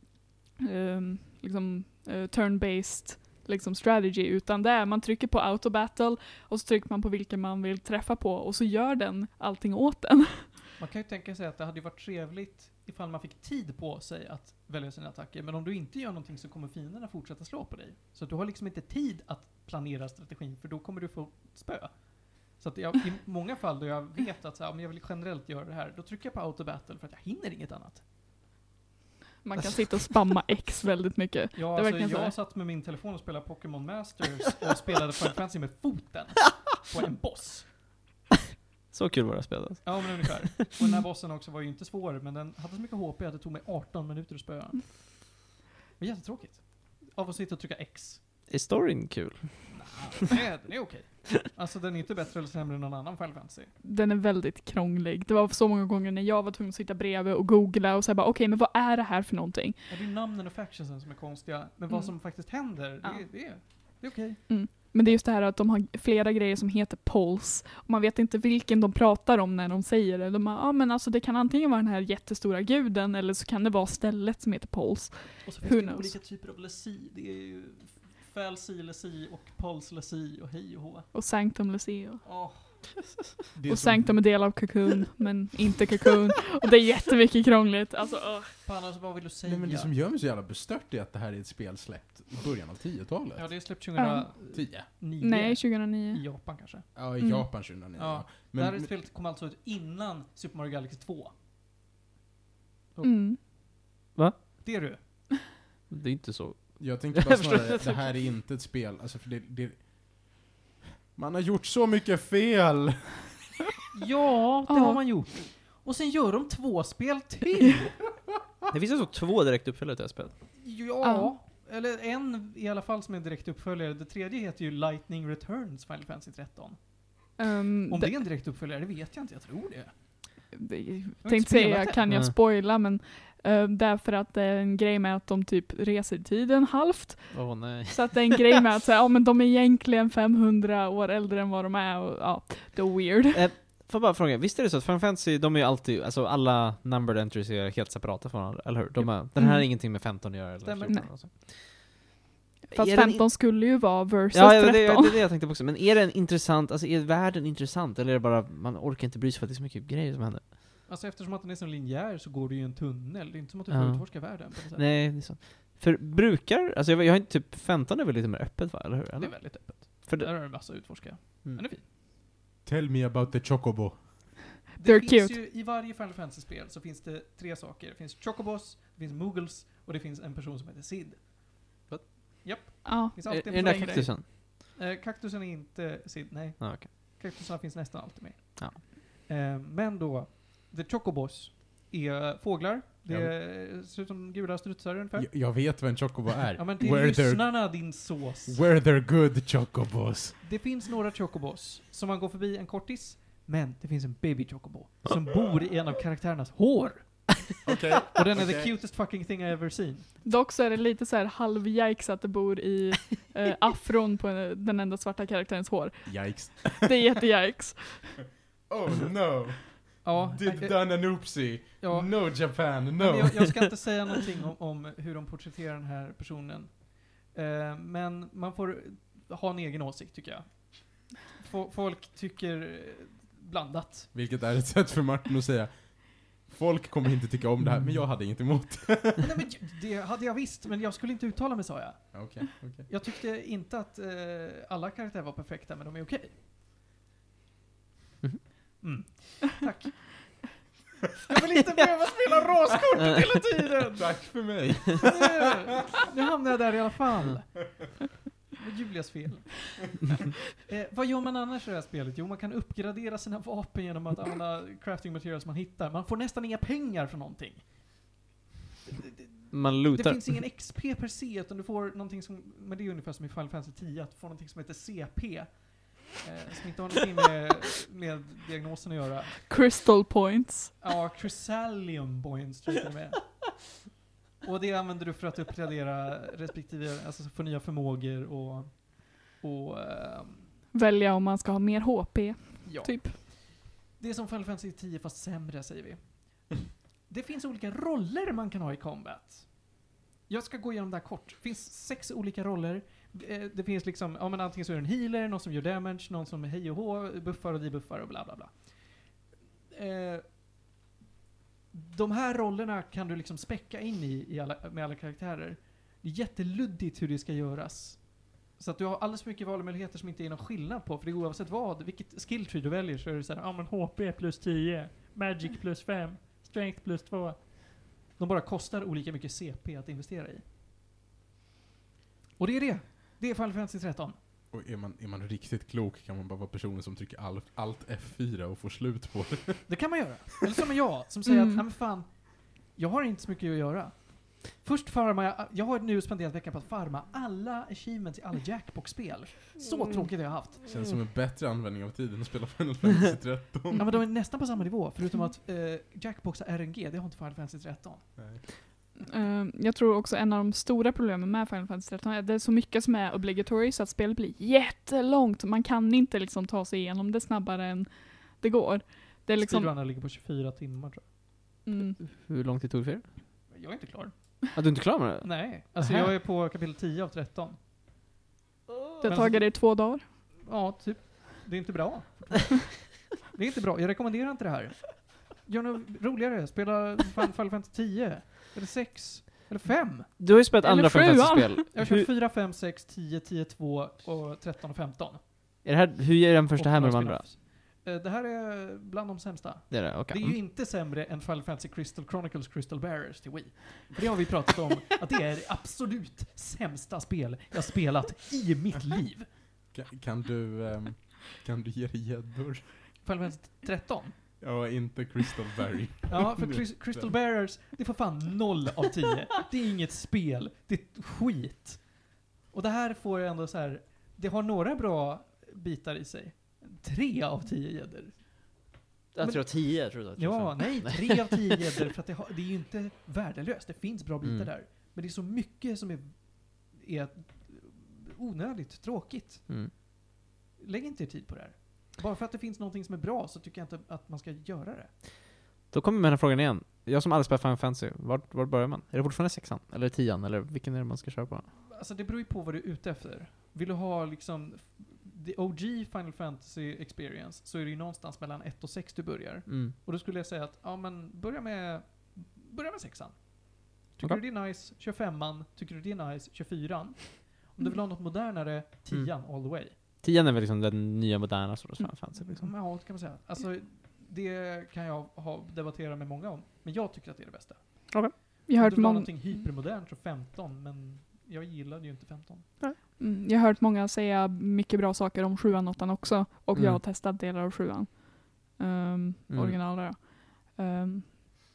ehm, liksom, eh, turn-based liksom strategy, utan det är man trycker på auto battle och så trycker man på vilken man vill träffa på och så gör den allting åt en. <laughs> Man kan ju tänka sig att det hade varit trevligt ifall man fick tid på sig att välja sina attacker, men om du inte gör någonting så kommer fienderna fortsätta slå på dig. Så du har liksom inte tid att planera strategin, för då kommer du få spö. Så att jag, i många fall då jag vet att så här, om jag vill generellt göra det här, då trycker jag på auto battle för att jag hinner inget annat. Man kan sitta och spamma <laughs> X väldigt mycket. Ja, alltså, jag satt med min telefon och spelade Pokémon Masters och spelade Final Fantasy med foten <laughs> på en boss. Så kul var det att spela. Ja, men ungefär. Och den här bossen också var ju inte svår, men den hade så mycket HP att det tog mig 18 minuter att spöa den. Det var jättetråkigt. Av att sitta och trycka X. Är storyn kul? Nej, den är okej. Alltså den är inte bättre eller sämre än någon annan Final Fantasy. Den är väldigt krånglig. Det var så många gånger när jag var tvungen att sitta bredvid och googla och säga bara okej, men vad är det här för någonting? Ja, det är namnen och factionsen som är konstiga, men Mm. vad som faktiskt händer, det, Ja. är- det, är, det är okej. Men det är just det här att de har flera grejer som heter polls. Och man vet inte vilken de pratar om när de säger det. De bara, ja men alltså det kan antingen vara den här jättestora guden eller så kan det vara stället som heter polls. Och så Who finns det knows? olika typer av lesi. Det är ju Falsi lesi och Pulse lesi och hej och hå. Och Sanctum. Åh, Det är Och som- Sanctum är del av Cocoon, men inte Cocoon. Och det är jättemycket krångligt. Alltså, åh. fan alltså vad vill du säga? Nej, men det som gör mig så jävla bestört är att det här är ett spel släppt i början av 10-talet. Ja, det är släppt Ja. 10. 2009. Nej, I 2009. Japan kanske. Ja, i Mm. Japan 2009. Ja. Men, det här men, spelet kom alltså ut innan Super Mario Galaxy 2. Mm. Det är du. Det är inte så. jag tänkte bara <laughs> Jag förstår. snarare, det här är inte ett spel, alltså för det, det Man har gjort så mycket fel! <laughs> Ja, det Ja. har man gjort. Och sen gör de två spel till. <laughs> Det finns alltså två direkt uppföljare till det här spelet. ja. Eller en i alla fall som är direkt uppföljare. Det tredje heter ju Lightning Returns Final Fantasy 13. Um, Om det, är en direkt uppföljare, det vet jag inte. Jag tror det. det, inte tänkte säga, det. kan jag spoila, men uh, därför att det är en grej med att de typ reser i tiden halvt. Nej. Så att det är en grej med att säga, <laughs> ja men de är egentligen 500 år äldre än vad de är och ja, det är weird. Eh, får jag bara fråga, visst är det så att Final Fantasy, de är ju alltid, alltså alla numbered entries är helt separata från varandra, eller hur? De är, den här har Mm. ingenting med 15 att göra eller Stämmer. 14 Nej. och så. Fast Är den in- 15 skulle ju vara versus Ja, ja det, det, 13. det är det jag tänkte på också. Men är den intressant, alltså är världen intressant, eller är det bara, man orkar inte bry sig för att det är så mycket grejer som händer? Alltså eftersom att den är så linjär så går det ju i en tunnel. Det är inte som att du får Ja. utforska världen. Nej, det är så. För brukar, alltså jag, jag har inte typ, 15 är väl lite mer öppet va, eller hur? Det Eller? är väldigt öppet. För Där det, har du en massa att utforska. Men mm. det är fint. Tell me about the chocobo. Det They're finns cute. ju, i varje Final Fantasy-spel så finns det tre saker. Det finns Chocobos, det finns Moogles och det finns en person som heter Sid. Ja. Det finns Är, alltid är en den där person med dig. kaktusen? Eh, kaktusen är inte Sid, nej. Ah, okej. Kaktusarna finns nästan alltid med. Ja. Eh, men då, The Chocobos är fåglar. Det är, ser ut som gula strutsar ungefär. Jag, jag vet vad en chocobo är. Ja men till lyssnarna din sås. where they're good chocobos. Det finns några chocobos som man går förbi en kortis, men det finns en baby chocobo som bor i en av karaktärernas hår. Okej. <laughs> Och den är the Okej. cutest fucking thing I ever seen. Dock så är det lite så här halv att det bor i eh, afron på en, den enda svarta karaktärens hår. Yikes. Det är jätte-yikes. Oh no. Ja, Did eh, done an oopsie. ja. No Japan, no. Jag, jag ska inte <laughs> säga någonting om, om hur de porträtterar den här personen. Eh, men man får ha en egen åsikt tycker jag. Fo- Folk tycker eh, blandat. Vilket är ett sätt för Martin att säga Folk kommer inte tycka om det här, men jag hade inget emot. <laughs> Nej, men det hade jag visst, men jag skulle inte uttala mig sa jag. Okej, okej. Jag tyckte inte att eh, alla karaktärer var perfekta, men de är okej. Mhm. Mm. Tack. <laughs> Jag vill inte behöva spela raskortet hela tiden! <laughs> Tack för mig. Nu, nu hamnar jag där i alla fall. Det var Julias fel. <laughs> Eh, vad gör man annars i det här spelet? Jo, man kan uppgradera sina vapen genom att använda crafting materials man hittar. Man får nästan inga pengar för någonting. Man Det lootar. finns ingen XP per se, utan du får någonting som, men det är ungefär som i Final Fantasy 10, att du får någonting som heter CP. Eh, som inte har någonting med, med diagnosen att göra. Crystal points. Ja, Chrysalium points tror jag det är med. Och det använder du för att uppgradera respektive, alltså få nya förmågor och, och ehm, Välja om man ska ha mer HP, ja. typ. Det är som Final Fantasy 10 fast sämre säger vi. Det finns olika roller man kan ha i combat. Jag ska gå igenom det här kort. Det finns sex olika roller. Eh, det finns liksom, ja men antingen så är det en healer, någon som gör damage, någon som hej och hå, buffar och debuffar och bla bla bla. Eh, de här rollerna kan du liksom späcka in i, i alla, med alla karaktärer. Det är jätteluddigt hur det ska göras. Så att du har alldeles för mycket valmöjligheter som inte är någon skillnad på, för det är oavsett vad, vilket skill tree du väljer så är det såhär, ja men HP plus 10, Magic plus 5, Strength plus 2. De bara kostar olika mycket CP att investera i. Och det är det. Det är Final Fantasy 13. Och är man, är man riktigt klok kan man bara vara personen som trycker all, allt F4 och får slut på det. <laughs> Det kan man göra. Eller som jag, som säger Mm. att, nej men fan, jag har inte så mycket att göra. Först farmar jag, jag har nu spenderat veckan på att farma alla achievements i alla Jackbox-spel. Så Mm. tråkigt har jag haft. Känns som en bättre användning av tiden att spela Final Fantasy <laughs> 13. Ja men de är nästan på samma nivå, förutom att eh, Jackbox har RNG, det har inte Final Fantasy 13. Nej. Ehm, jag tror också en av de stora problemen med Final Fantasy 13 är att det är så mycket som är obligatory så att spelet blir jättelångt. Man kan inte liksom ta sig igenom det snabbare än det går. Det är liksom... Speedrunner ligger på 24 timmar tror Mm, Hur lång tid tog det för er? jag. Jag är inte klar. Att du inte är klar med det? Nej. Alltså jag är på kapitel 10 av 13. det har tagit dig två dagar. Ja, typ. Det är inte bra. <laughs> Det är inte bra. Jag rekommenderar inte det här. Gör något roligare. Spela Final Fantasy 10. Eller 6. Eller 5. Du har ju spelat andra Final. Fantasy-spel. Jag har kört 4, 5, 6, 10, 10, 2 och 13 och 15. är det här, hur är den första Och här med de andra? Eh, Det här är bland de sämsta. Det är det, okej. Det är ju inte sämre än Final Fantasy Crystal Chronicles Crystal Bearers till Wii. För det har vi pratat om, att det är det absolut sämsta spel jag spelat i mitt liv. Kan, kan du, ehm, kan du ge dig gäddor? Final Fantasy 13. Ja, inte Crystal Berry. <laughs> Ja, för Crys- <laughs> Crystal Bearers, det får fan 0 av 10. Det är inget spel, det är skit. Och det här får jag ändå så här. det har några bra bitar i sig. 3 av 10 gäddor. Jag tror 10, jag tror jag. Ja, nej, <laughs> 3 av 10 gäddor för att det, har, det är ju inte värdelöst. Det finns bra bitar Mm. där. Men det är så mycket som är, är onödigt tråkigt. Mm. Lägg inte er tid på det här. Bara för att det finns någonting som är bra så tycker jag inte att man ska göra det. Då kommer med den här frågan igen. Jag som aldrig spelat Final Fantasy, vart, vart börjar man? Är det fortfarande sexan? Eller tian? Eller vilken är det man ska köra på? Alltså det beror ju på vad du är ute efter. Vill du ha liksom the OG Final Fantasy experience så är det ju någonstans mellan 1 och 6 du börjar. Mm. Och då skulle jag säga att, ja men börja med, börja med sexan. Tycker Okej. du det är nice, kör femman. Tycker du det är nice, kör fyran. Om du vill ha något modernare, tian all the way. Tian är väl liksom den nya moderna sortens Mm. Fantasy liksom. Ja, det kan man säga. Alltså, det kan jag ha, debattera med många om. Men jag tycker att det är det bästa. Jag har hört många... någonting hypermodernt så 15, men jag gillade ju inte 15. Mm, jag har hört många säga mycket bra saker om sjuan och åttan också. Och Mm. jag har testat delar av sjuan. Um, Mm. Original där. Um,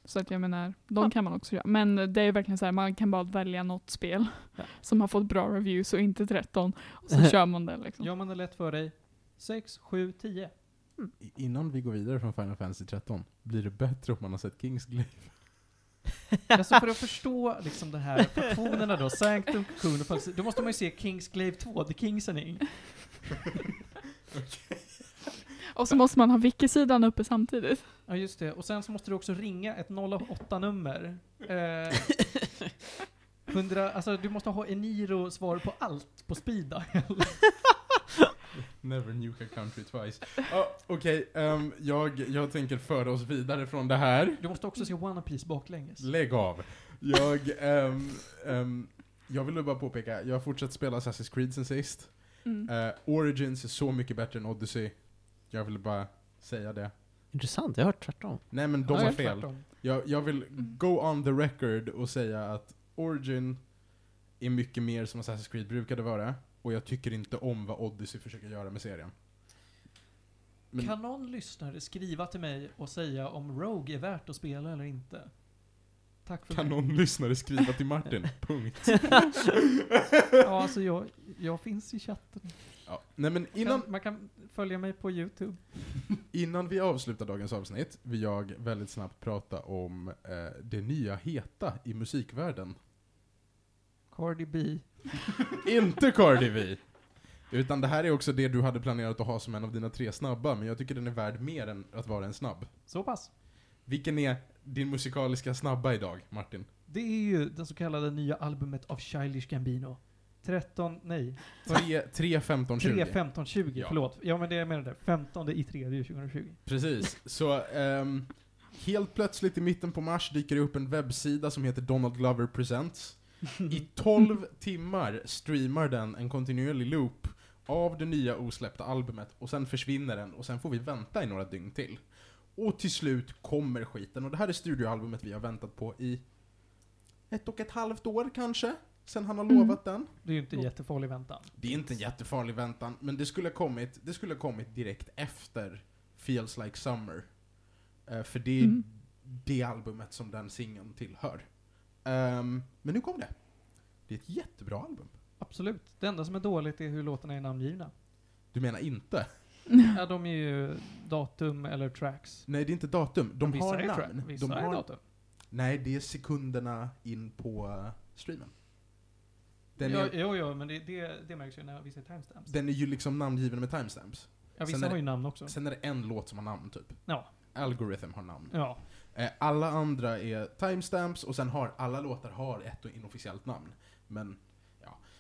så att jag menar, de Ja. kan man också göra. Men det är verkligen så här, man kan bara välja något spel Ja. <laughs> som har fått bra reviews och inte 13. Och så kör man det liksom. Gör man det lätt för dig, 6, 7, 10. I- Innan vi går vidare från Final Fantasy 13, blir det bättre om man har sett Kingsglaive? <laughs> Alltså för att förstå liksom de här faktionerna då, Sanctum, Cocoon och Falsi- då måste man ju se Kingsglaive 2, The Kingsening. <laughs> Och så måste man ha wiki-sidan uppe samtidigt. Ja just det, och sen så måste du också ringa ett 08-nummer. Eh, <laughs> 100, alltså du måste ha Eniro svar på allt på speed dial. Never nuke a country twice. Ja, Okej, ehm, jag, jag tänker föra oss vidare från det här. Du måste också se One Piece baklänges. Lägg av. Jag, ehm, ehm, jag vill bara påpeka, jag har fortsatt spela Assassin's Creed sen sist. Mm. Eh, Origins är så mycket bättre än Odyssey. Jag vill bara säga det. Intressant, jag har hört tvärtom. Nej men de har fel. Jag, jag vill go on the record och säga att Origin är mycket mer som Assassin's Creed brukade vara, och jag tycker inte om vad Odyssey försöker göra med serien. Men- Kan någon lyssnare skriva till mig och säga om Rogue är värt att spela eller inte? Tack för Kan mig. någon lyssnare skriva till Martin? <laughs> Punkt. Ja, alltså jag, jag finns i chatten. Ja. Nej men innan, Kan, man kan följa mig på YouTube. <laughs> innan vi avslutar dagens avsnitt vill jag väldigt snabbt prata om eh, det nya heta i musikvärlden. Cardi B. <laughs> Inte Cardi B! Utan det här är också det du hade planerat att ha som en av dina tre snabba, men jag tycker den är värd mer än att vara en snabb. Så pass. Vilken är din musikaliska snabba idag, Martin? Det är ju det så kallade nya albumet av Childish Gambino. 13, nej. 3, 3 15, 20. 3, 15, 20, Ja. förlåt. Ja men det jag menade, 15 i tredje 2020. Precis. Så ehm, helt plötsligt i mitten på mars dyker det upp en webbsida som heter Donald Glover Presents. I <laughs> 12 timmar streamar den en kontinuerlig loop av det nya osläppta albumet och sen försvinner den och sen får vi vänta i några dygn till. Och till slut kommer skiten och det här är studioalbumet vi har väntat på i ett och ett halvt år kanske, sen han har Mm. lovat den. Det är ju inte jättefarlig väntan. Det är inte en jättefarlig väntan, men det skulle ha kommit, det skulle ha kommit direkt efter Feels Like Summer. Eh, för det är Mm. det albumet som den singeln tillhör. Ehm, men nu kom det. Det är ett jättebra album. Absolut. Det enda som är dåligt är hur låtarna är namngivna. Du menar inte? Ja, de är ju datum eller tracks. Nej, det är inte datum. De vissa har är namn. Vissa De är har, datum. nej, det är sekunderna in på eh, streamen. Den, ja, är, Jo, jo, men det, det, det märks ju när vissa är timestamps. den är ju liksom namngiven med timestamps. ja, vissa har ju namn också. Sen är det en låt som har namn, typ. Ja. Algorithm har namn. Ja. Eh, Alla andra är timestamps och sen har alla låtar har ett inofficiellt namn. Men.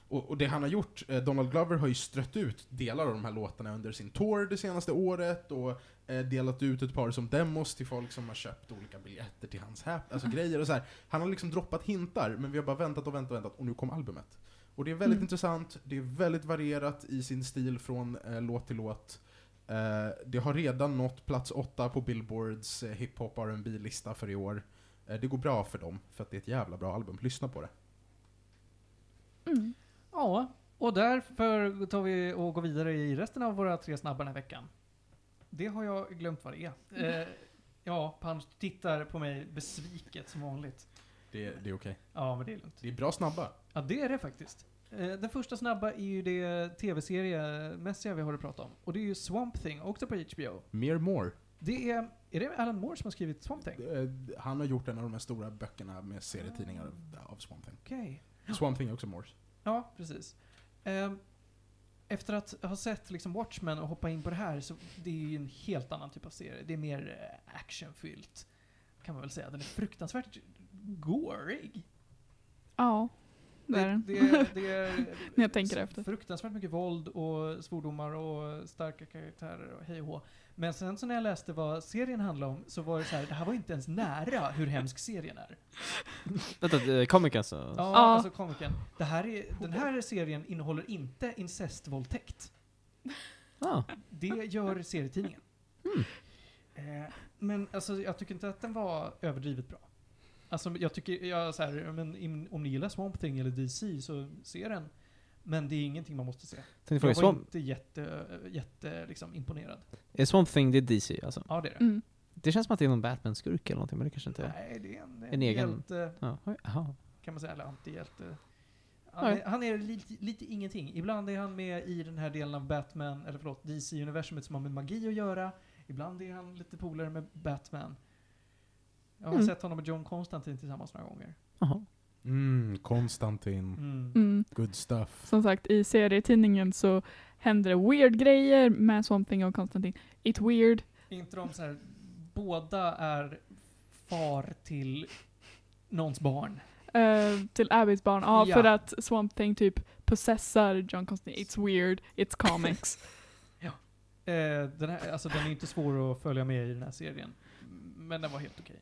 Och, och det han har gjort, eh, Donald Glover har ju strött ut delar av de här låtarna under sin tour det senaste året och eh, delat ut ett par som demos till folk som har köpt olika biljetter till hans hap- alltså grejer och så här. Han har liksom droppat hintar, men vi har bara väntat och väntat och väntat och nu kom albumet. Och det är väldigt Mm. intressant, det är väldigt varierat i sin stil från eh, låt till låt. Eh, det har redan nått plats åtta på Billboards eh, hiphop rb lista för i år. Eh, det går bra för dem, för att det är ett jävla bra album. Lyssna på det. Mm. Ja, och därför tar vi och går vidare i resten av våra tre snabba den här veckan. Det har jag glömt vad det är. Eh, ja, Punch tittar på mig besviket som vanligt. Det, det är okej. Ja, men det är lugnt. Det är bra snabba. Ja, det är det faktiskt. Eh, Den första snabba är ju det tv-seriemässiga vi har att prata om. Och det är ju Swamp Thing, också på HBO. Mer more. Det är, är det Alan Moore som har skrivit Swamp Thing? Eh, Han har gjort en av de här stora böckerna med serietidningar av- Swamp Thing. Okej. Swamp Thing är också Moores. Ja, precis. Ehm, efter att ha sett liksom Watchmen och hoppa in på det här så det är ju en helt annan typ av serie. Det är mer eh, actionfyllt. Kan man väl säga. Den är fruktansvärt gorig. Ja, det är den. det, är, det är <laughs> När jag tänker efter. fruktansvärt mycket våld och svordomar och starka karaktärer och hej och hå. Men sen så när jag läste vad serien handlade om så var det så här, det här var inte ens nära hur hemsk serien är. Vänta, eh, comic alltså? Ja, Ja. alltså komikern. Det här är, den här serien innehåller inte incestvåldtäkt. Ah. Det gör serietidningen. Mm. Eh, men alltså, jag tycker inte att den var överdrivet bra. Alltså, jag tycker, jag, så här, men, om ni gillar Swamp Thing eller DC så se den. Men det är ingenting man måste se. Jag fråga, var Swamp, inte jätte, jätte liksom, imponerad. är Swamp Thing det är DC alltså? Ja, det är det. Mm. Det känns som att det är någon Batman-skurk eller någonting, men det kanske inte är. Nej, det är en, En egen- hjälte, Ja, kan man säga, eller antihjälte. Han är, han är lite, lite ingenting. Ibland är han med i den här delen av Batman, eller förlåt, DC-universumet som har med magi att göra. Ibland är han lite polare med Batman. Jag har Mm. sett honom och John Constantine tillsammans några gånger. Jaha. Mm, Konstantin. Mm. Mm. Good stuff. Som sagt, i serietidningen så händer det weird grejer med Swamp Thing och Konstantin. It weird. Inte de så här, båda är far till någons barn. Eh, till Abbys barn. Ja, Ja. för att Swamp Thing typ possessar John Constantine. It's weird, it's <laughs> comics. Eh, den, här, alltså, den är inte svår att följa med i den här serien. Men den var helt okej.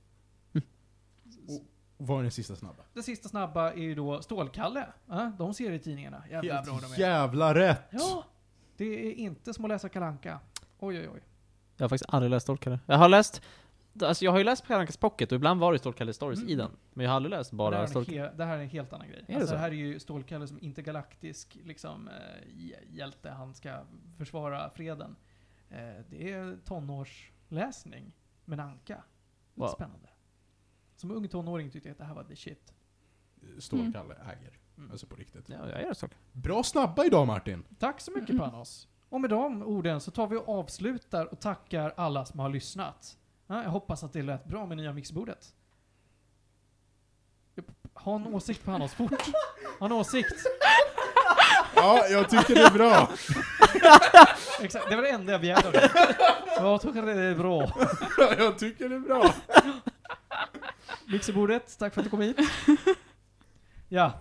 Vad är den sista snabba? Det sista snabba är ju då Stålkalle. Ja, de ser i tidningarna. Jävla bra de är. jävla rätt! Ja! Det är inte som att läsa Kalanka. Oj, oj, oj. Jag har faktiskt aldrig läst Stålkalle. Jag har läst, alltså jag har ju läst Kalle Ankas Pocket och ibland var det Stålkalle Stories Mm. i den. Men jag har aldrig läst det, bara är en Stålkalle. det här är en helt annan grej. det alltså, så? det här är ju Stålkalle som intergalaktisk liksom, eh, hj- hjälte. Han ska försvara freden. Eh, det är tonårsläsning med en anka. Lite Wow. spännande. Som ung tonåring tyckte jag att det här var the shit. Stålkalle äger. Mm. Alltså på riktigt. Ja, jag gör så. Bra snabba idag Martin! Tack så mycket Mm. Panos. Och med de orden så tar vi och avslutar och tackar alla som har lyssnat. Ja, jag hoppas att det lät bra med nya mixbordet. Ha en åsikt Panos, fort! Ha en åsikt! Ja, jag tycker det är bra! Exakt, det var det enda jag begärde av dig. Jag tycker det är bra. jag tycker det är bra! Mixerbordet, tack för att du kom hit. <laughs> Ja.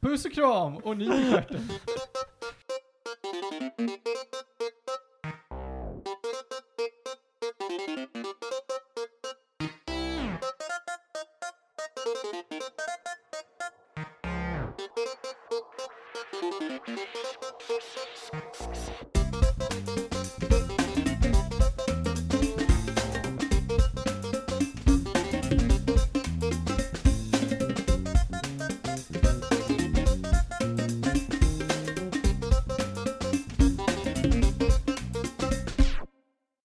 Puss och kram och ny i.